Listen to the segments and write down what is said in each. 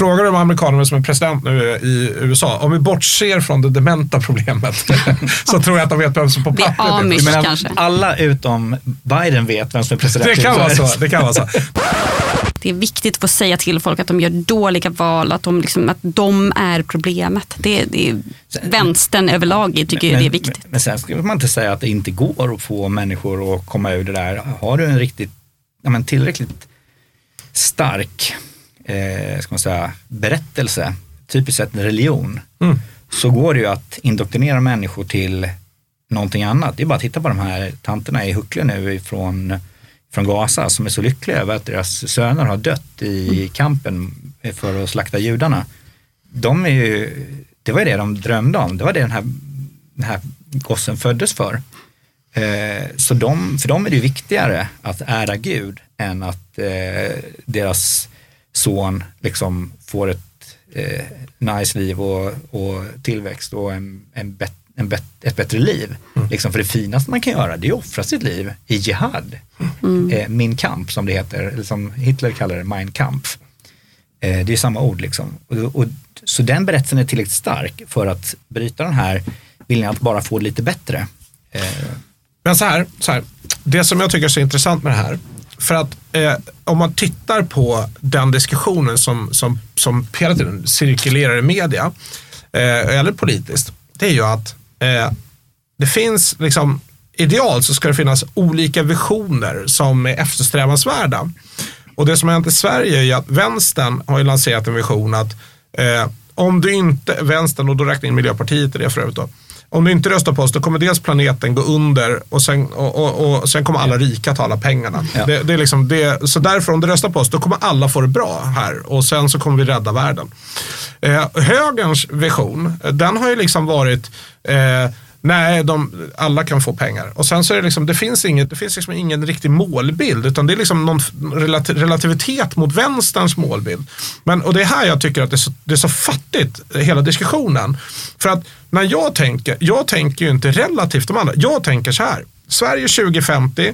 Frågar du amerikanerna som är president nu i USA, om vi bortser från det dementa problemet, så tror jag att de vet vem som på Det är pappret Amish menar, kanske. alla utom Biden vet vem som är president. Det kan vara så. Det kan vara så. Det är viktigt att få säga till folk att de gör dåliga val, att de, liksom, att de är problemet. Det, det är, vänstern överlag tycker jag det är viktigt. Men, men sen ska man inte säga att det inte går att få människor att komma ur det där. Har du en riktigt, ja, men tillräckligt stark eh, ska man säga, berättelse, typiskt sett en religion, Mm. så går det ju att indoktrinera människor till någonting annat. Det är bara att titta på de här tanterna i Huckle nu ifrån, från Gaza som är så lyckliga över att deras söner har dött i kampen för att slakta judarna. De är ju, det var ju det de drömde om, det var det den här, den här gossen föddes för. Eh, så de, för dem är det viktigare att ära Gud än att eh, deras son liksom får ett eh, nice liv och, och tillväxt och en, en bet, en bet, ett bättre liv. Liksom för det finaste man kan göra det är att offra sitt liv i jihad. Eh, min kamp som det heter, eller som Hitler kallar det, mein Kampf. Eh, det är samma ord liksom. Och, och, så den berättelsen är tillräckligt stark för att bryta den här viljan att bara få det lite bättre. Eh, Men så här, så här, det som jag tycker är så intressant med det här, för att eh, om man tittar på den diskussionen som, som, som hela tiden cirkulerar i media, eh, eller politiskt, det är ju att eh, det finns liksom, idealt så ska det finnas olika visioner som är eftersträvansvärda. Och det som har hänt i Sverige är ju att vänstern har ju lanserat en vision att eh, om du inte, vänstern och då räknar jag in Miljöpartiet i det för övrigt då, om du inte röstar på oss då kommer dels planeten gå under och sen, och, och, och sen kommer alla rika ta alla pengarna. Ja. Det, det är liksom det, så därför om du röstar på oss då kommer alla få det bra här och sen så kommer vi rädda världen. Eh, högerns vision, eh, den har ju liksom varit eh, Nej, de, alla kan få pengar. Och sen så är det liksom, det finns, inget, det finns liksom ingen riktig målbild utan det är liksom någon relati- relativitet mot vänsterns målbild. Men, och det är här jag tycker att det är så, det är så fattigt, eh, hela diskussionen. För att när jag tänker, jag tänker ju inte relativt de andra. Jag tänker så här, Sverige 2050,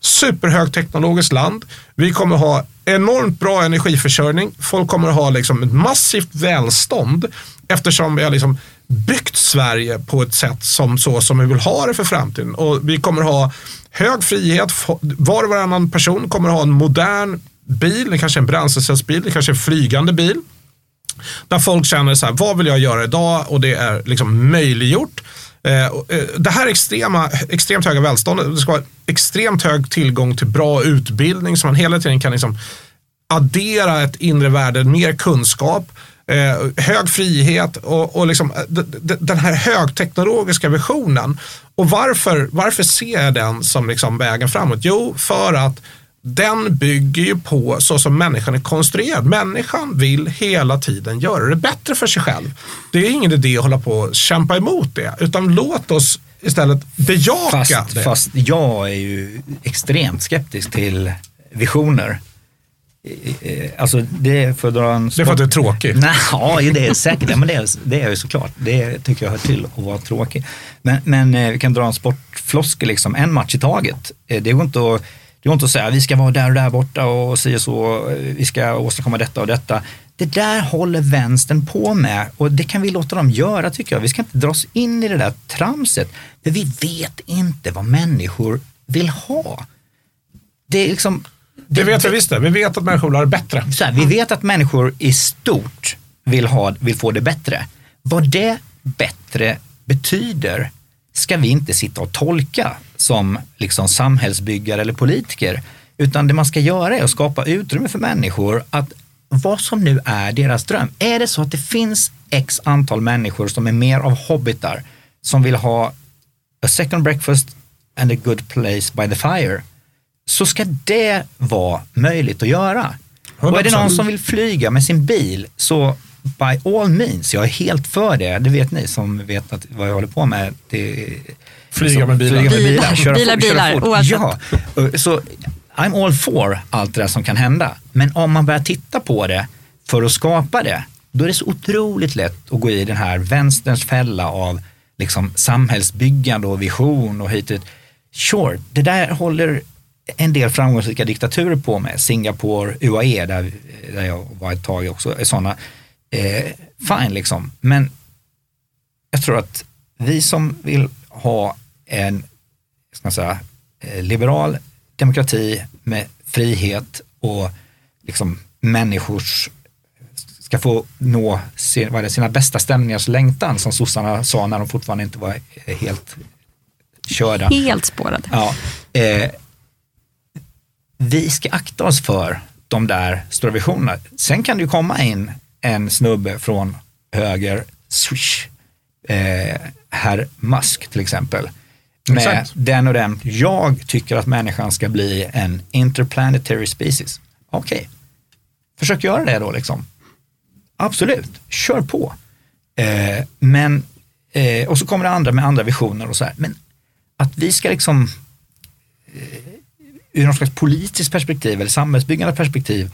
superhögteknologiskt land. Vi kommer ha enormt bra energiförsörjning. Folk kommer ha liksom ett massivt välstånd eftersom vi har liksom byggt Sverige på ett sätt som så som vi vill ha det för framtiden. Och vi kommer ha hög frihet. Var och varannan person kommer ha en modern bil, det kanske är en bränslecellsbil, det kanske är en flygande bil. Där folk känner så här, vad vill jag göra idag? Och det är liksom möjliggjort. Eh, eh, det här extrema, extremt höga välståndet, det ska vara extremt hög tillgång till bra utbildning så man hela tiden kan liksom addera ett inre värde, mer kunskap, eh, hög frihet och, och liksom, eh, den här högteknologiska visionen. Och varför, varför ser jag den som liksom vägen framåt? Jo, för att den bygger ju på så som människan är konstruerad. Människan vill hela tiden göra det bättre för sig själv. Det är ingen idé att hålla på och kämpa emot det, utan låt oss istället bejaka Fast, det. fast jag är ju extremt skeptisk till visioner. Eh, eh, Alltså det är för att dra en... Det är för att du är tråkig. Nej, ja, det är säkert. Ja, men det, är, det är jag ju såklart. Det tycker jag hör till att vara tråkig. Men, men eh, vi kan dra en sportfloskel, liksom, en match i taget. Det går inte att, det går inte att säga vi ska vara där och där borta och si och så, vi ska åstadkomma detta och detta. Det där håller vänstern på med och det kan vi låta dem göra tycker jag. Vi ska inte dras in i det där tramset. För vi vet inte vad människor vill ha. Det är liksom... Det vet vi visst det. Vi vet att människor vill ha det bättre. så här, vi vet att människor i stort vill, ha, vill få det bättre. Vad det bättre betyder ska vi inte sitta och tolka som liksom samhällsbyggare eller politiker. Utan det man ska göra är att skapa utrymme för människor att vad som nu är deras dröm. Är det så att det finns x antal människor som är mer av hobbitar som vill ha a second breakfast and a good place by the fire så ska det vara möjligt att göra. Och är det någon som vill flyga med sin bil så by all means, jag är helt för det. Det vet ni som vet att vad jag håller på med. Det, Flyga med bilar. Flyga med bilar, Bilar, köra bilar, fort, köra bilar, fort. oavsett. Ja, så I'm all for allt det där som kan hända. Men om man börjar titta på det för att skapa det, då är det så otroligt lätt att gå i den här vänsterns fälla av liksom samhällsbyggande och vision och hit och dit. Sure, det där håller en del framgångsrika diktaturer på med. Singapore, UAE, där, där jag var ett tag också, är sådana. Eh, fine liksom, men jag tror att vi som vill ha en ska man säga, eh, liberal demokrati med frihet och liksom människors ska få nå sin, vad det, sina bästa stämningars längtan som sossarna sa när de fortfarande inte var helt körda. Helt spårade. Ja, eh, vi ska akta oss för de där stora visionerna. Sen kan det ju komma in en snubbe från höger, swish, eh, herr Musk till exempel. Med Exakt. den och den, jag tycker att människan ska bli en interplanetary species. Okej, okay. försök göra det då liksom. Absolut, kör på. Eh, men, eh, och så kommer det andra med andra visioner och så här. Men att vi ska liksom ur något slags politiskt perspektiv eller samhällsbyggande perspektiv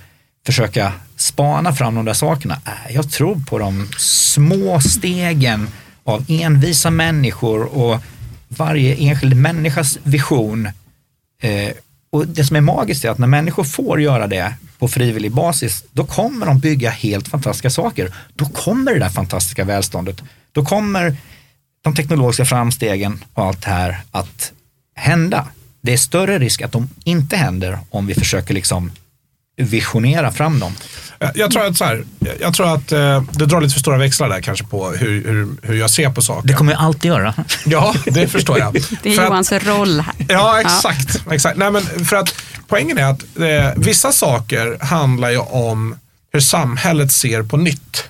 försöka spana fram de där sakerna. Äh, jag tror på de små stegen av envisa människor och varje enskild människas vision. Eh, och det som är magiskt är att när människor får göra det på frivillig basis, då kommer de bygga helt fantastiska saker. Då kommer det där fantastiska välståndet. Då kommer de teknologiska framstegen och allt det här att hända. Det är större risk att de inte händer om vi försöker liksom visionera fram dem. Jag tror att, så här, jag tror att eh, det drar lite för stora växlar där kanske på hur, hur, hur jag ser på saker. Det kommer jag alltid göra. Ja, det förstår jag. Det är För att- Johans roll här. Ja, exakt. exakt. Nej, men för att poängen är att eh, vissa saker handlar ju om hur samhället ser på nytt.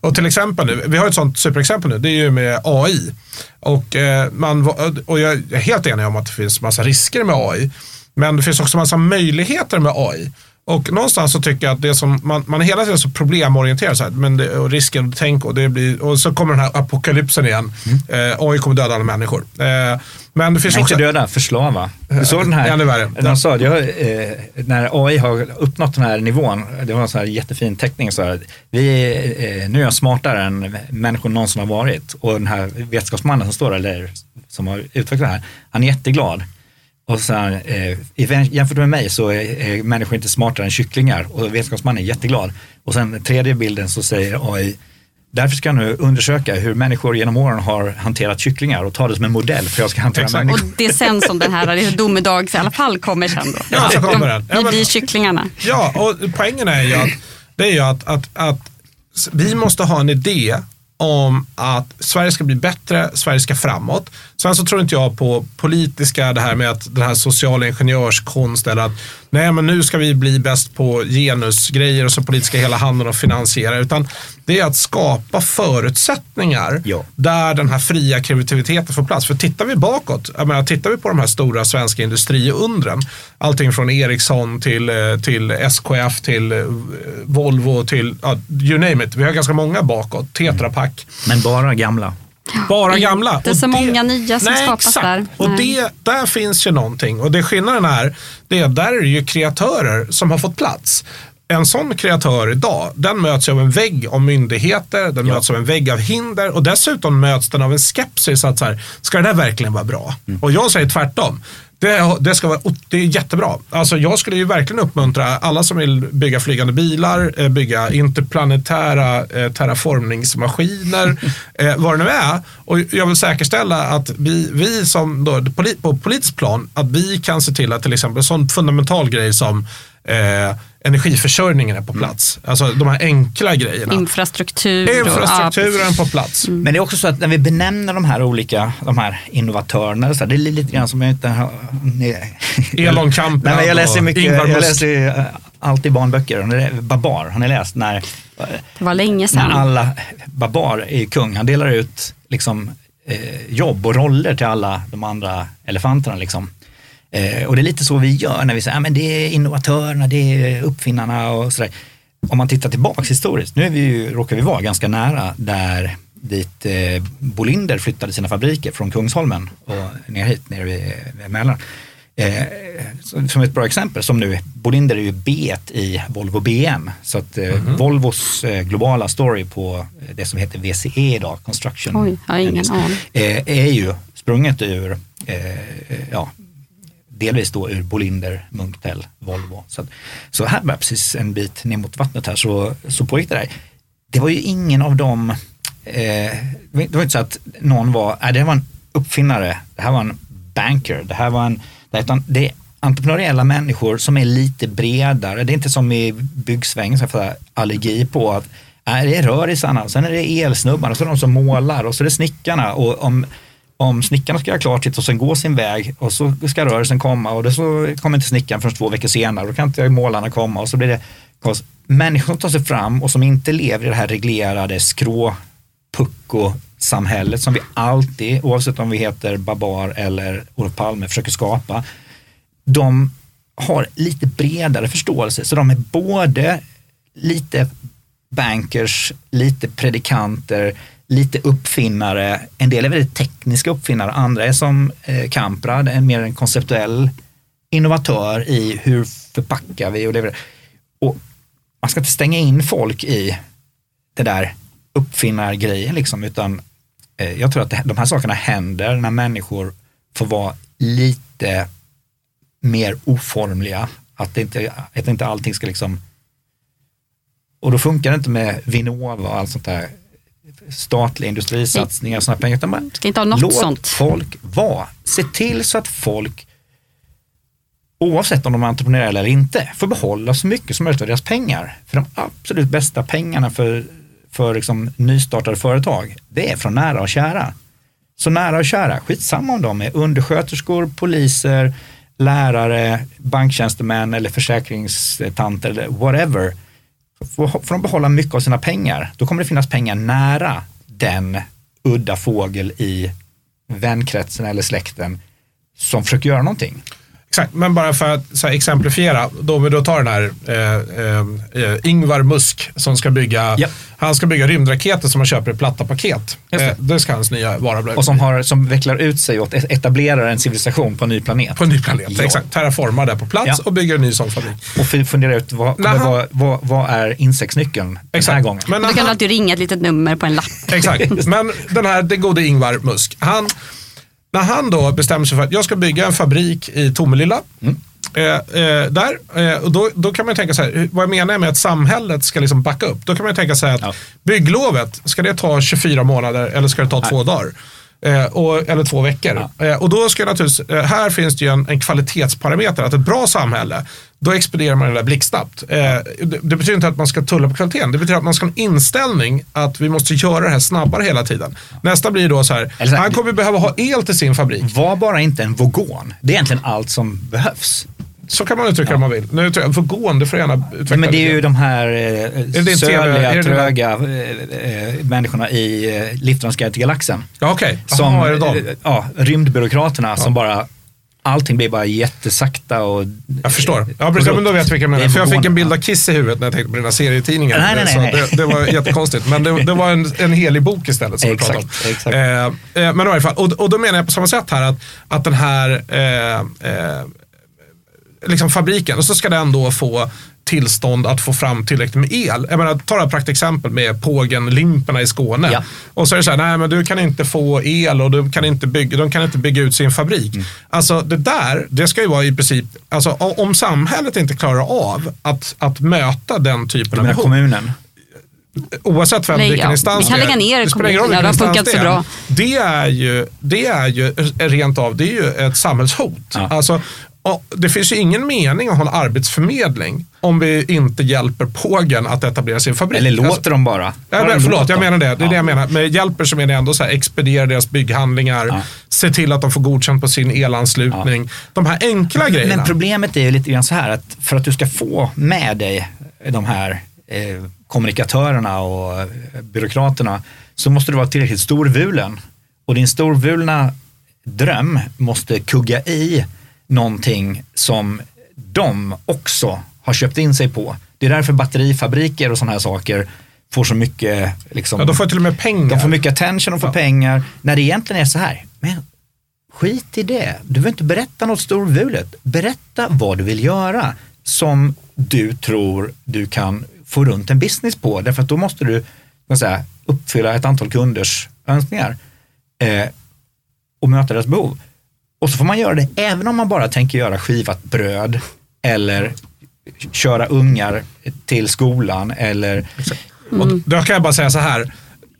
Och till exempel nu, vi har ett sånt superexempel nu, det är ju med AI. Och, eh, man, och jag är helt enig om att det finns massa risker med AI. Men det finns också massa möjligheter med AI. Och någonstans så tycker jag att det som, man, man är hela tiden så problemorienterad. Så här, men det, och risken, och tänk och det blir, och så kommer den här apokalypsen igen. Eh, AI kommer döda alla människor. Eh, men det finns Nej, också... inte döda, förslava. Du såg den här, Ännu värre. de sa, jag, eh, när AI har uppnått den här nivån, det var en sån här jättefin teckning, så här, vi, eh, nu är jag smartare än människor någonsin har varit. Och den här vetenskapsmannen som står där, eller som har utvecklat det här, han är jätteglad. Och så här, eh, jämfört med mig så är, är människor inte smartare än kycklingar och vetenskapsmannen är jätteglad. Och sen tredje bilden så säger AI, därför ska jag nu undersöka hur människor genom åren har hanterat kycklingar och ta det som en modell för jag ska hantera Exakt. människor. Och det är sen som den här domedags i alla fall kommer sen då. Ja, så kommer den. Ja, Vi men- blir kycklingarna. Ja, och poängen är ju att, det är ju att, att, att vi måste ha en idé om att Sverige ska bli bättre, Sverige ska framåt. Sen så tror inte jag på politiska, det här med att den här sociala ingenjörskonst eller att nej men nu ska vi bli bäst på genusgrejer och så politiska hela handen och finansiera. Utan det är att skapa förutsättningar Ja. där den här fria kreativiteten får plats. För tittar vi bakåt, jag menar, tittar vi på de här stora svenska industriundren, allting från Ericsson till, eh, till SKF till eh, Volvo till, ja, you name it. Vi har ganska många bakåt, Tetra Pak. Men bara gamla. Bara Inte gamla. så många nya som nej, skapas exakt. där. Och det, där finns ju någonting. Och det skillnaden är, det är där är det ju kreatörer som har fått plats. En sån kreatör idag, den möts ju av en vägg av myndigheter, den Ja. möts av en vägg av hinder och dessutom möts den av en skepsis att så här, ska det där verkligen vara bra? Mm. Och jag säger tvärtom. Det, det, ska vara, det är jättebra. Alltså jag skulle ju verkligen uppmuntra alla som vill bygga flygande bilar, eh, bygga interplanetära eh, terraformningsmaskiner, eh, vad det nu är. Och jag vill säkerställa att vi, vi som då, på politiskt plan, att vi kan se till att till exempel sån fundamental grej som eh, energiförsörjningen är på plats. Alltså de här enkla grejerna. Infrastruktur. Infrastrukturen på plats. Men det är också så att när vi benämner de här olika, de här innovatörerna, så här, det är lite grann som jag inte har... Nej. Elon Kamprad Nej, men jag läser mycket, Ingvar jag läser ju, eh, alltid barnböcker. Babar, har ni läst? När, Ja, det var länge när sedan. alla, Babar är kung, han delar ut liksom, eh, jobb och roller till alla de andra elefanterna. Liksom. Eh, och det är lite så vi gör när vi säger att men det är innovatörerna, det är uppfinnarna och sådär. Om man tittar tillbaks historiskt, nu är vi ju, råkar vi vara ganska nära där dit eh, Bolinder flyttade sina fabriker från Kungsholmen och ner hit, ner vid, vid Mälaren. Eh, som ett bra exempel, som nu, Bolinder är ju B i Volvo BM. Så att eh, Volvos eh, globala story på eh, det som heter VCE idag, Construction. Oj, jag har ingen aning. Eh, är ju sprunget ur eh, ja, delvis då ur Bolinder, Munktell, Volvo. Så, att, så här var precis en bit ner mot vattnet här så, så pågick det där. Det var ju ingen av dem, eh, det var inte så att någon var, nej, det var en uppfinnare, det här var en banker, det här var en, utan det är entreprenöriella människor som är lite bredare. Det är inte som i byggsvängen, så för allergi på att nej, det är rörisarna, sen är det elsnubbarna, så är det de som målar och så är det snickarna. Och om, om snickarna ska göra klart sitt och sen gå sin väg och så ska rörelsen komma och det så kommer inte snickaren förrän två veckor senare, då kan inte målarna komma och så blir det människor som tar sig fram och som inte lever i det här reglerade skrå pucko-samhället som vi alltid, oavsett om vi heter Babar eller Olof Palme, försöker skapa. De har lite bredare förståelse, så de är både lite bankers, lite predikanter, lite uppfinnare. En del är väldigt tekniska uppfinnare, andra är som eh, Kamprad, en mer en konceptuell innovatör i hur förpackar vi och levererar. Och man ska inte stänga in folk i det där uppfinnargrejen liksom, utan eh, jag tror att det, de här sakerna händer när människor får vara lite mer oformliga. Att, det inte, att inte allting ska liksom och då funkar det inte med Vinnova och allt sånt där statliga industrisatsningar och sådana pengar. Utan man, ska inte ha något låt sånt. folk vara. Se till så att folk, oavsett om de är entreprenörer eller inte, får behålla så mycket som möjligt av deras pengar. För de absolut bästa pengarna för, för liksom nystartade företag, det är från nära och kära. Så nära och kära, skitsamma om de är undersköterskor, poliser, lärare, banktjänstemän eller försäkringstanter eller whatever får de behålla mycket av sina pengar, då kommer det finnas pengar nära den udda fågel i vänkretsen eller släkten som försöker göra någonting. Exakt, men bara för att här, exemplifiera, då vi då tar den här eh, eh, Ingvar Musk som ska bygga, ja. han ska bygga rymdraketer som man köper i platta paket. Det. Eh, det. ska hans nya vara bli. Och som, har, som vecklar ut sig och etablerar en civilisation på en ny planet. På en ny planet, ja. exakt. Terraformar det på plats ja. och bygger en ny sån fabrik. Och fundera ut vad, vad, vad, vad är insektsnyckeln exakt. den här gången. Men du kan han, alltid ringa ett litet nummer på en lapp. Exakt, men den här, det gode Ingvar Musk, han när han då bestämmer sig för att jag ska bygga en fabrik i Tomelilla. Mm. Eh, eh, där, eh, och då, då kan man tänka så här, vad jag menar med att samhället ska liksom backa upp. Då kan man tänka sig att ja. bygglovet, ska det ta 24 månader eller ska det ta Nej. två dagar? Eh, och, eller två veckor. Ja. Eh, och då ska naturligtvis, eh, här finns det ju en, en kvalitetsparameter, att ett bra samhälle, då expedierar man det där blixtsnabbt. Det, det, betyder inte att man ska tulla på kvaliteten, det betyder att man ska ha en inställning att vi måste göra det här snabbare hela tiden. Nästa blir då så här, så han kommer behöva ha el till sin fabrik. Var bara inte en vogon, det är egentligen allt som behövs. Så kan man uttrycka ja. det om man vill. Nu, för gående får gärna utveckla Men det är ju de här eh, söliga, tröga eh, eh, människorna i eh, Liftarens guide till galaxen. Ja, okej. Okay. Som, Aha, är det de? Eh, ja, rymdbyråkraterna ja. som bara allting blir bara jättesakta och... Jag förstår. Ja, precis, men då vet jag vilka jag menar. För jag fick en bild av Kiss i huvudet när jag tänkte på dina serietidningar. Nej, nej, nej, nej. Det, det, var jättekonstigt. Men det, det var en, en helig bok istället som exakt, vi pratade om. Eh, eh, men i varje fall, och, och då menar jag på samma sätt här att, att den här eh, eh liksom fabriken och så ska den då få tillstånd att få fram tillräckligt med el. Jag menar, ta ett praktexempel med Pågen-limporna i Skåne. Ja. Och så är det så här, nej men du kan inte få el och du kan inte bygga, de kan inte bygga ut sin fabrik. Mm. Alltså det där, det ska ju vara i princip, alltså om samhället inte klarar av att, att möta den typen av behov. kommunen? Oavsett vem, vilken ja, instans Vi kan lägga ner kommunerna, det har funkat så bra. Det är ju, det är ju rent av, det är ju ett samhällshot. Ja. Alltså, det finns ju ingen mening att ha en arbetsförmedling om vi inte hjälper Pågen att etablera sin fabrik. Eller låter alltså, dem bara. Ja, men, förlåt, jag menar det. Det är ja. det jag menar. Med hjälper så menar jag ändå så här, expediera deras bygghandlingar, ja. se till att de får godkänt på sin elanslutning. Ja. De här enkla men, grejerna. Men problemet är ju lite grann så här att för att du ska få med dig de här eh, kommunikatörerna och byråkraterna så måste du vara tillräckligt storvulen. Och din storvulna dröm måste kugga i någonting som de också har köpt in sig på. Det är därför batterifabriker och sådana här saker får så mycket. Liksom, ja, de får till och med pengar. De får mycket attention och får ja. pengar. När det egentligen är så här, men skit i det. Du behöver inte berätta något storvulet. Berätta vad du vill göra som du tror du kan få runt en business på. Därför att då måste du säga, uppfylla ett antal kunders önskningar eh, och möta deras behov. Och så får man göra det även om man bara tänker göra skivat bröd eller köra ungar till skolan eller Och då kan jag bara säga så här.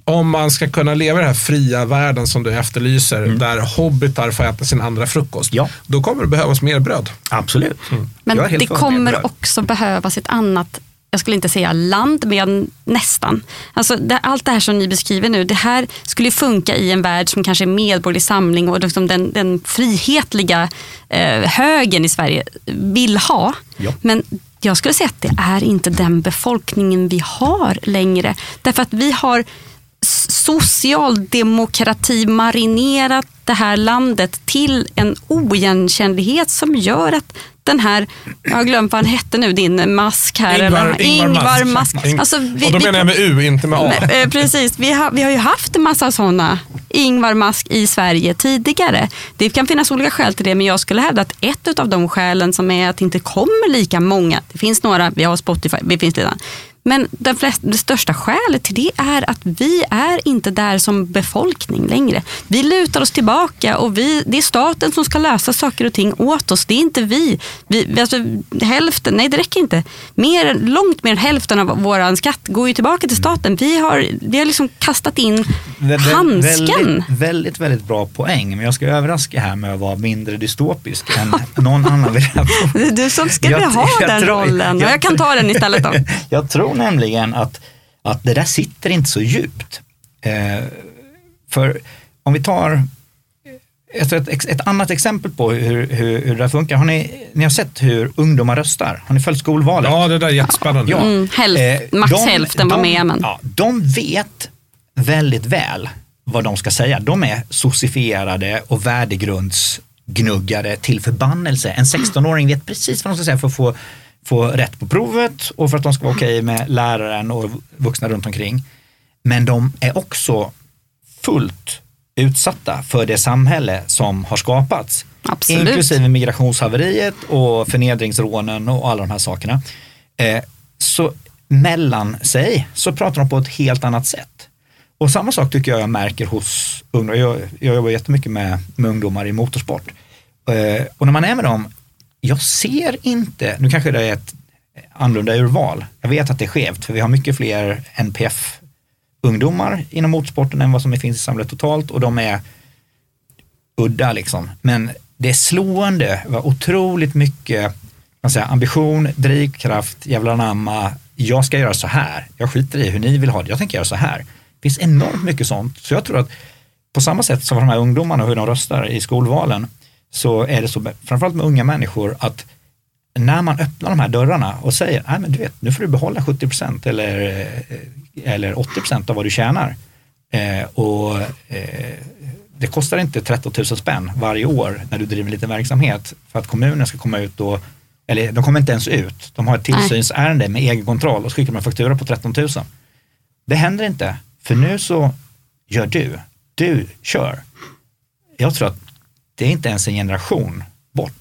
Om man ska kunna leva i den här fria världen som du efterlyser, där hobbitar får äta sin andra frukost, Ja. då kommer det behövas mer bröd. absolut. Men är helt det kommer bröd. också behövas ett annat, jag skulle inte säga land, men nästan. Alltså det, allt det här som ni beskriver nu, det här skulle funka i en värld som kanske är medborgerlig samling och liksom den, den frihetliga eh, högen i Sverige vill ha. Ja. Men jag skulle säga att det är inte den befolkningen vi har längre. Därför att vi har socialdemokrati marinerat det här landet till en oigenkännlighet som gör att den här, jag har glömt vad han hette nu, din mask här. eller, Ingvar Mask. Ing- Alltså, vi- och då vi- menar jag med U, inte med A. men, eh, precis, vi har, vi har ju haft en massa sådana Ingvar Mask i Sverige tidigare. Det kan finnas olika skäl till det, men jag skulle hävda att ett av de skälen som är att det inte kommer lika många, det finns några, vi har Spotify, det finns redan. Men den flest, det största skälet till det är att vi är inte där som befolkning längre. Vi lutar oss tillbaka och vi, det är staten som ska lösa saker och ting åt oss. Det är inte vi. vi alltså, hälften, nej det räcker inte. Mer, långt mer än hälften av vår skatt går ju tillbaka till staten. Vi har, vi har liksom kastat in handsken. Väldigt, väldigt, väldigt bra poäng. Men jag ska överraska här med att vara mindre dystopisk än någon annan är du som ska Jag- ha jag den tror- rollen. Jag jag kan ta den istället då. Jag tror nämligen att, att det där sitter inte så djupt. Eh, för om vi tar ett, ett, ett annat exempel på hur, hur, hur det där funkar. Har ni, ni har sett hur ungdomar röstar? Har ni följt skolvalet? Ja, det där är jättespännande. Ja. Mm, hälft- max hälften var med, men- Ja, de vet väldigt väl vad de ska säga. De är socifierade och värdegrundsgnuggare till förbannelse. En 16-åring vet precis vad de ska säga för att få, få rätt på provet och för att de ska vara okej med läraren och vuxna runt omkring. Men de är också fullt utsatta för det samhälle som har skapats. Absolut. Inklusive migrationshaveriet och förnedringsrånen och alla de här sakerna. Eh, så mellan sig så pratar de på ett helt annat sätt. Och samma sak tycker jag jag märker hos ungdomar. Jag, jag jobbar jättemycket med, med ungdomar i motorsport. Eh, och när man är med dem, jag ser inte, nu kanske det är ett annorlunda urval. Jag vet att det är skevt för vi har mycket fler NPF-ungdomar inom motorsporten än vad som finns i samhället totalt och de är udda liksom. Men det är slående vad otroligt mycket man säger, ambition, drivkraft, jävla anamma, jag ska göra så här. Jag skiter i hur ni vill ha det, jag tänker göra så här. Det finns enormt mycket sånt. Så jag tror att på samma sätt som de här ungdomarna och hur de röstar i skolvalen så är det så, framförallt med unga människor, att när man öppnar de här dörrarna och säger, nej men du vet, nu får du behålla 70% eller, eh, eller 80% av vad du tjänar. Eh, och eh, det kostar inte 13 000 spänn varje år när du driver en liten verksamhet för att kommunen ska komma ut och, eller de kommer inte ens ut, de har ett tillsynsärende med egen kontroll och så skickar en faktura på 13 000. Det händer inte, för nu så gör du, du kör. Jag tror att det är inte ens en generation bort.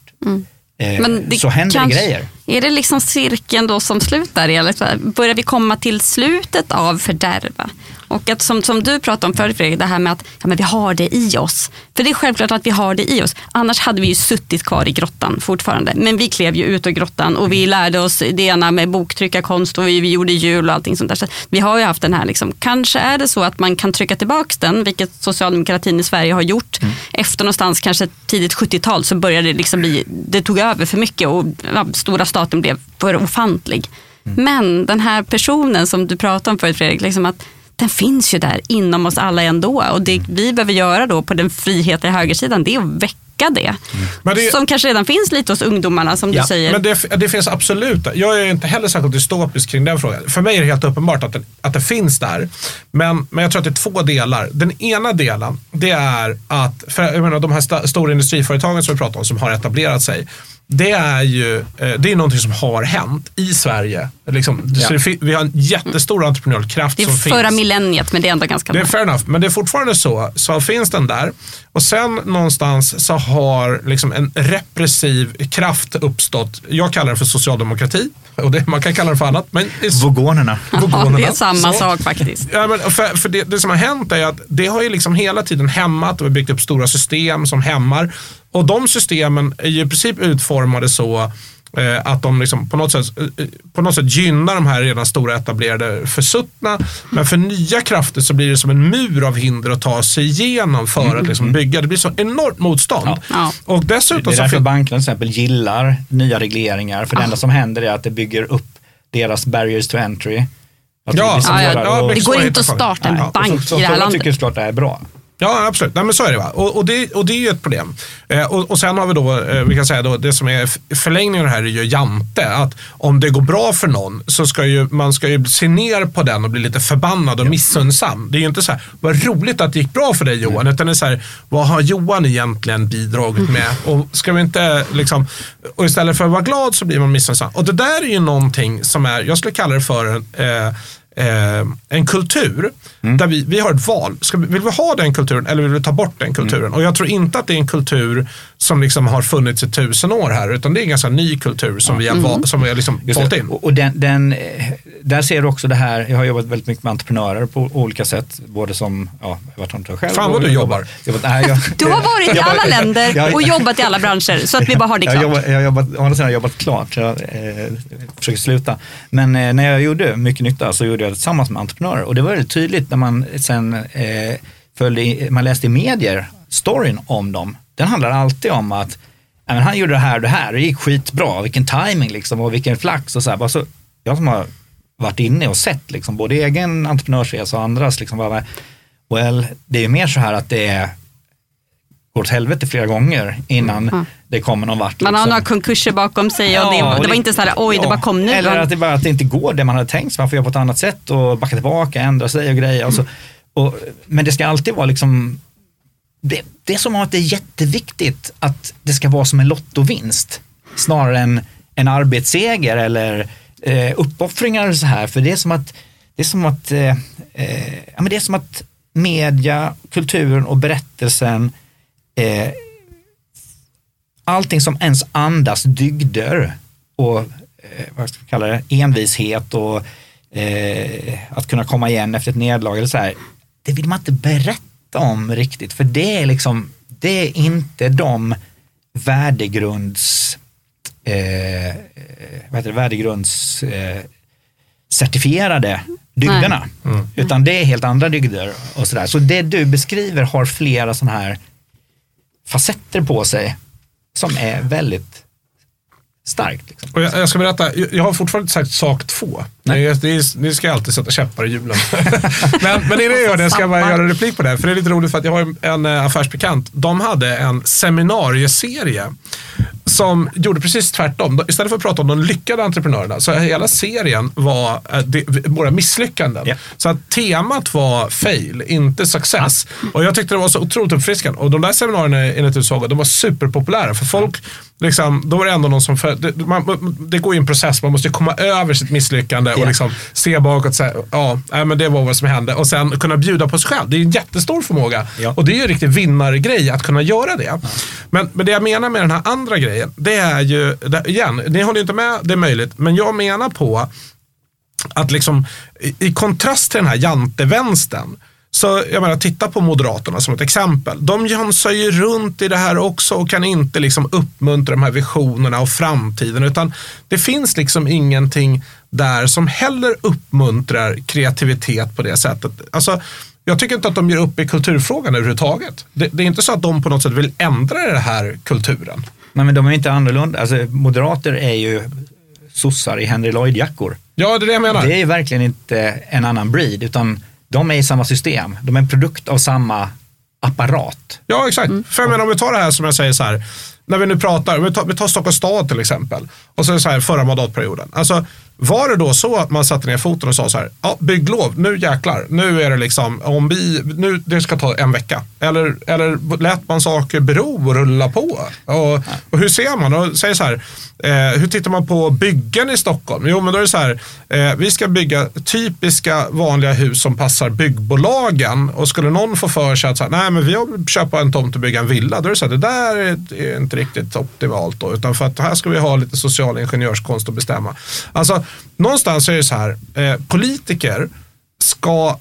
Eh, Men det så händer kanske- grejer. Är det liksom cirkeln då som slutar? Eller börjar vi komma till slutet av fördärva? Och att som, som du pratade om förut Fredrik, det här med att ja, men vi har det i oss. För det är självklart att vi har det i oss. Annars hade vi ju suttit kvar i grottan fortfarande. Men vi klev ju ut ur grottan och vi lärde oss det ena med boktryckarkonst och vi, vi gjorde jul och allting sånt där. Så vi har ju haft den här, liksom, kanske är det så att man kan trycka tillbaka den, vilket socialdemokratin i Sverige har gjort. Efter någonstans kanske tidigt 70-tal så började det liksom bli, det tog över för mycket och ja, stora staten blev för ofantlig. Men den här personen som du pratade om förut Fredrik, liksom att den finns ju där inom oss alla ändå. Och det vi behöver göra då på den frihetliga högersidan, det är att väcka det. Men det- Som kanske redan finns lite hos ungdomarna som Ja, du säger. Men det, det finns absolut, jag är inte heller särskilt dystopisk kring den frågan. För mig är det helt uppenbart att det, att det finns där. Men, men jag tror att det är två delar. Den ena delen, det är att, för jag menar, de här sta, stora industriföretagen som vi pratar om, som har etablerat sig. Det är ju eh, det är någonting som har hänt i Sverige. Liksom, det, fin- vi har en jättestor entreprenöriell kraft det är som förra finns. millenniet, men det är ändå ganska Det är fair enough, men det är fortfarande så. Så finns den där. Och sen någonstans så har liksom en repressiv kraft uppstått. Jag kallar det för socialdemokrati. Och det, man kan kalla det för annat. Men Vogonerna. Ja, det är samma så. sak faktiskt. Ja, men för, för det, det, som har hänt är att det har ju liksom hela tiden hämmat och vi byggt upp stora system som hämmar. Och de systemen är ju i princip utformade så att de liksom på, något sätt, eh, eh, på något sätt gynnar de här redan stora etablerade försuttna. Men för nya krafter så blir det som en mur av hinder att ta sig igenom för mm. att liksom mm. bygga. Det blir så enormt motstånd. Ja. Och dessutom det är därför bankerna till exempel gillar nya regleringar. För det enda som händer är att det bygger upp deras barriers to entry. Ja, ja, ja, det går inte att starta en bank så, så, i det här landet. Jag tycker såklart det är bra. Ja, absolut. Nej, men så är det. Va? Och, och, det, och det är ju ett problem. Eh, och, och sen har vi då, eh, vi kan säga då, det som är förlängningen av det här är ju Jante. Att om det går bra för någon så ska ju, man ska ju se ner på den och bli lite förbannad och ja. missunnsam. Det är ju inte så här, vad roligt att det gick bra för dig Johan. Mm. Utan det är så här, vad har Johan egentligen bidragit med? Och ska vi inte liksom, och istället för att vara glad så blir man missunnsam. Och det där är ju någonting som är, jag skulle kalla det för eh, eh, en kultur mm. där vi, vi har ett val. Ska vi, vill vi ha den kulturen eller vill vi ta bort den kulturen? Mm. Och jag tror inte att det är en kultur som liksom har funnits i tusen år här utan det är en ganska ny kultur som ja. vi har, mm. som vi har liksom valt in. Och, den, den, där ser du också det här, jag har jobbat väldigt mycket med entreprenörer på olika sätt, både som, ja, jag vet inte själv. Fan vad du jobbar. jobbat, nej, jag, du har varit i alla länder och jobbat i alla branscher så att vi bara har det klart. Jag, jag, jobbat, å andra sidan har jag jobbat klart, så jag eh, försöker sluta. Men eh, när jag gjorde mycket nytta så gjorde jag det tillsammans med entreprenörer och det var väldigt tydligt när man sen eh, följde, man läste i medier storyn om dem den handlar alltid om att men han gjorde det här och det här det gick skitbra, vilken timing liksom och vilken flax och så här. Så jag som har varit inne och sett liksom, både egen entreprenörsresa och andras, liksom, bara, well, det är ju mer så här att det är går åt helvete flera gånger innan mm. det kommer någon vart. Liksom. Man har liksom. några konkurser bakom sig och ja, det, och det, var inte så här, oj, ja, det bara kom nu. Eller att det, bara, att det inte går det man hade tänkt sig, man får göra på ett annat sätt och backa tillbaka, ändra sig och grejer. Alltså, och, men det ska alltid vara liksom det, det är som att det är jätteviktigt att det ska vara som en lottovinst snarare än en arbetsseger eller eh, uppoffringar och så här. För det är som att, det är som att, eh, eh, ja, men det är som att media, kulturen och berättelsen, eh, allting som ens andas dygder och eh, vad ska kalla det, envishet och eh, att kunna komma igen efter ett nederlag eller så här, det vill man inte berätta om riktigt, för det är liksom, det är inte de värdegrunds, eh, vad heter det, värdegrunds eh, certifierade dygderna, mm. utan det är helt andra dygder och sådär. Så det du beskriver har flera sådana här facetter på sig som är väldigt starkt. Liksom. Och jag, jag, ska berätta, jag har fortfarande inte sagt sak två. Nej. Ni ska alltid sätta käppar i hjulen. men, men innan jag gör det ska jag bara göra en replik på det. För det är lite roligt för att jag har en, en eh, affärsbekant. De hade en seminarieserie som gjorde precis tvärtom. Istället för att prata om de lyckade entreprenörerna så hela serien var äh, de, våra misslyckanden. Yeah. Så att temat var fail, inte success. Och jag tyckte det var så otroligt uppfriskande. Och de där seminarierna enligt Utsaga, de var superpopulära. För folk, liksom, då var det ändå någon som, för, det, man, det går ju en process, man måste komma över sitt misslyckande yeah. och liksom se bakåt och säga, ja, äh, men det var vad som hände. Och sen kunna bjuda på sig själv. Det är en jättestor förmåga. Yeah. Och det är ju en riktig vinnargrej att kunna göra det. Men, men det jag menar med den här andra grejen det är ju, igen, ni håller inte med, det är möjligt, men jag menar på att liksom i, i kontrast till den här jantevänstern, så jag menar, titta på Moderaterna som ett exempel. De jansar ju runt i det här också och kan inte liksom uppmuntra de här visionerna och framtiden. Utan det finns liksom ingenting där som heller uppmuntrar kreativitet på det sättet. Alltså, jag tycker inte att de ger upp i kulturfrågan överhuvudtaget. Det, det är inte så att de på något sätt vill ändra den här kulturen. Nej, men de är inte annorlunda. Alltså, moderater är ju sossar i Henry Lloyd-jackor. Ja, det är det jag menar. Det är verkligen inte en annan breed, utan de är i samma system. De är en produkt av samma apparat. Ja, exakt. Mm. För jag menar, om vi tar det här som jag säger så här, när vi nu pratar, vi tar, vi tar Stockholms stad till exempel, och så är det så här förra mandatperioden. Alltså, var det då så att man satte ner foten och sa så här, ja bygglov, nu jäklar, nu är det liksom, om vi, nu, det ska ta en vecka. Eller, eller lät man saker bero och rulla på? Och, och hur ser man? Och säger så här, eh, hur tittar man på byggen i Stockholm? Jo men då är det så här, eh, vi ska bygga typiska vanliga hus som passar byggbolagen. Och skulle någon få för sig att så här, nej men vi har köpa en tomt och bygga en villa, då är det så här, det där är inte riktigt optimalt då. Utan för att här ska vi ha lite social ingenjörskonst att bestämma. Alltså någonstans är det så här, eh, politiker ska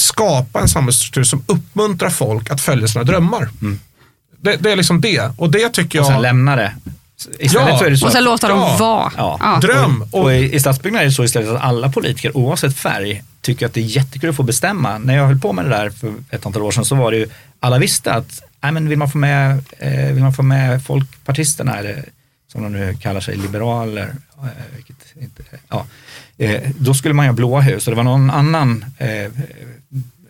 skapa en samhällsstruktur som uppmuntrar folk att följa sina drömmar. Det, det är liksom det. Och det tycker Och sen jag... lämna det. Istället Ja. så är det så Och sen låta dem Ja. vara. Ja. Ja. Dröm. Och, Och, i, i stadsbyggnad är det så istället att alla politiker, oavsett färg, tycker att det är jättekul att få bestämma. När jag höll på med det där för ett antal år sedan så var det ju, alla visste att nej, men vill, man få med, eh, vill man få med folkpartisterna, eller som de nu kallar sig, liberaler, Eh, vilket inte, ja, eh, då skulle man göra ha blåa hus och det var någon annan eh,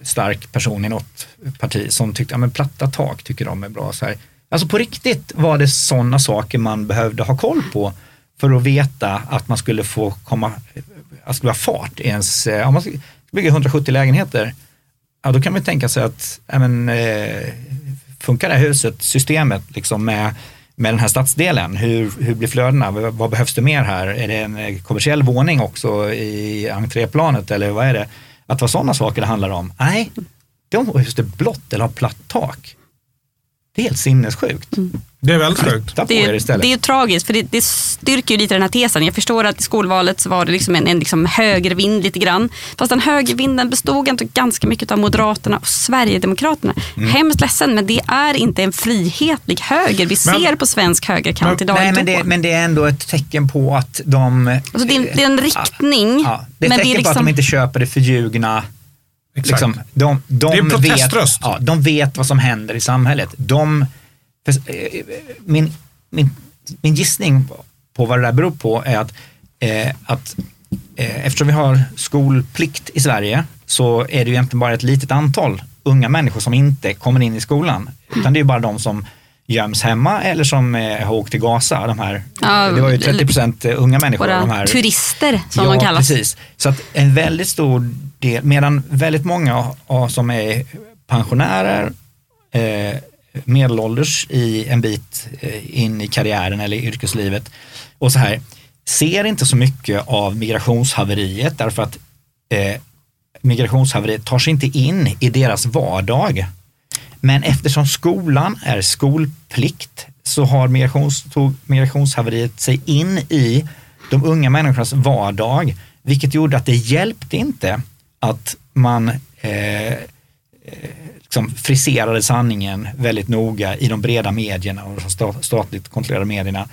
stark person i något parti som tyckte att platta tak tycker de är bra. Så här. Alltså på riktigt var det sådana saker man behövde ha koll på för att veta att man skulle få komma, att det skulle vara fart i ens, eh, om man ska bygga 170 lägenheter, ja då kan man ju tänka sig att, ja, men, eh, funkar det här huset, systemet liksom med, med den här stadsdelen, hur, hur blir flödena, vad, behövs det mer här, är det en eh, kommersiell våning också i entréplanet eller vad är det? Att vara sådana saker det handlar om. Nej, de huset är blått eller har platt tak. Det är helt sinnessjukt. Mm det är väldigt sjukt. Det, det är ju tragiskt, för det, det styrker ju lite den här tesen. Jag förstår att i skolvalet så var det liksom en, en liksom högervind lite grann. Fast den högervinden bestod ändå ganska mycket av Moderaterna och Sverigedemokraterna. Mm. Hemskt ledsen, men det är inte en frihetlig höger vi Men- ser på svensk högerkant idag. Nej, men det, men det är ändå ett tecken på att de... alltså det, är, det är en riktning. Ja, det är ett men tecken är på att liksom, de inte köper det förljugna. Liksom, de, de, Det är en vet, proteströst. ja, de vet vad som händer i samhället. De, eh, min, min, min gissning på- vad det där beror på är att, eh, att eh, eftersom vi har skolplikt i Sverige så är det ju egentligen bara ett litet antal unga människor som inte kommer in i skolan. Utan det är bara de som göms hemma eller som eh, har åkt till Gaza. De här, Ja, det var ju 30 procent unga människor. de här, turister som ja, de kallas. precis. Så att en väldigt stor del, medan väldigt många som är pensionärer, eh, medelålders i en bit eh, in i karriären eller i yrkeslivet och så här, ser inte så mycket av migrationshaveriet därför att eh, migrationshaveriet tar sig inte in i deras vardag. Men eftersom skolan är skolplikt så har migrations, tog migrationshaveriet sig in i de unga människornas vardag, vilket gjorde att det hjälpte inte att man eh, eh liksom friserade sanningen väldigt noga i de breda medierna och de sta- statligt kontrollerade medierna.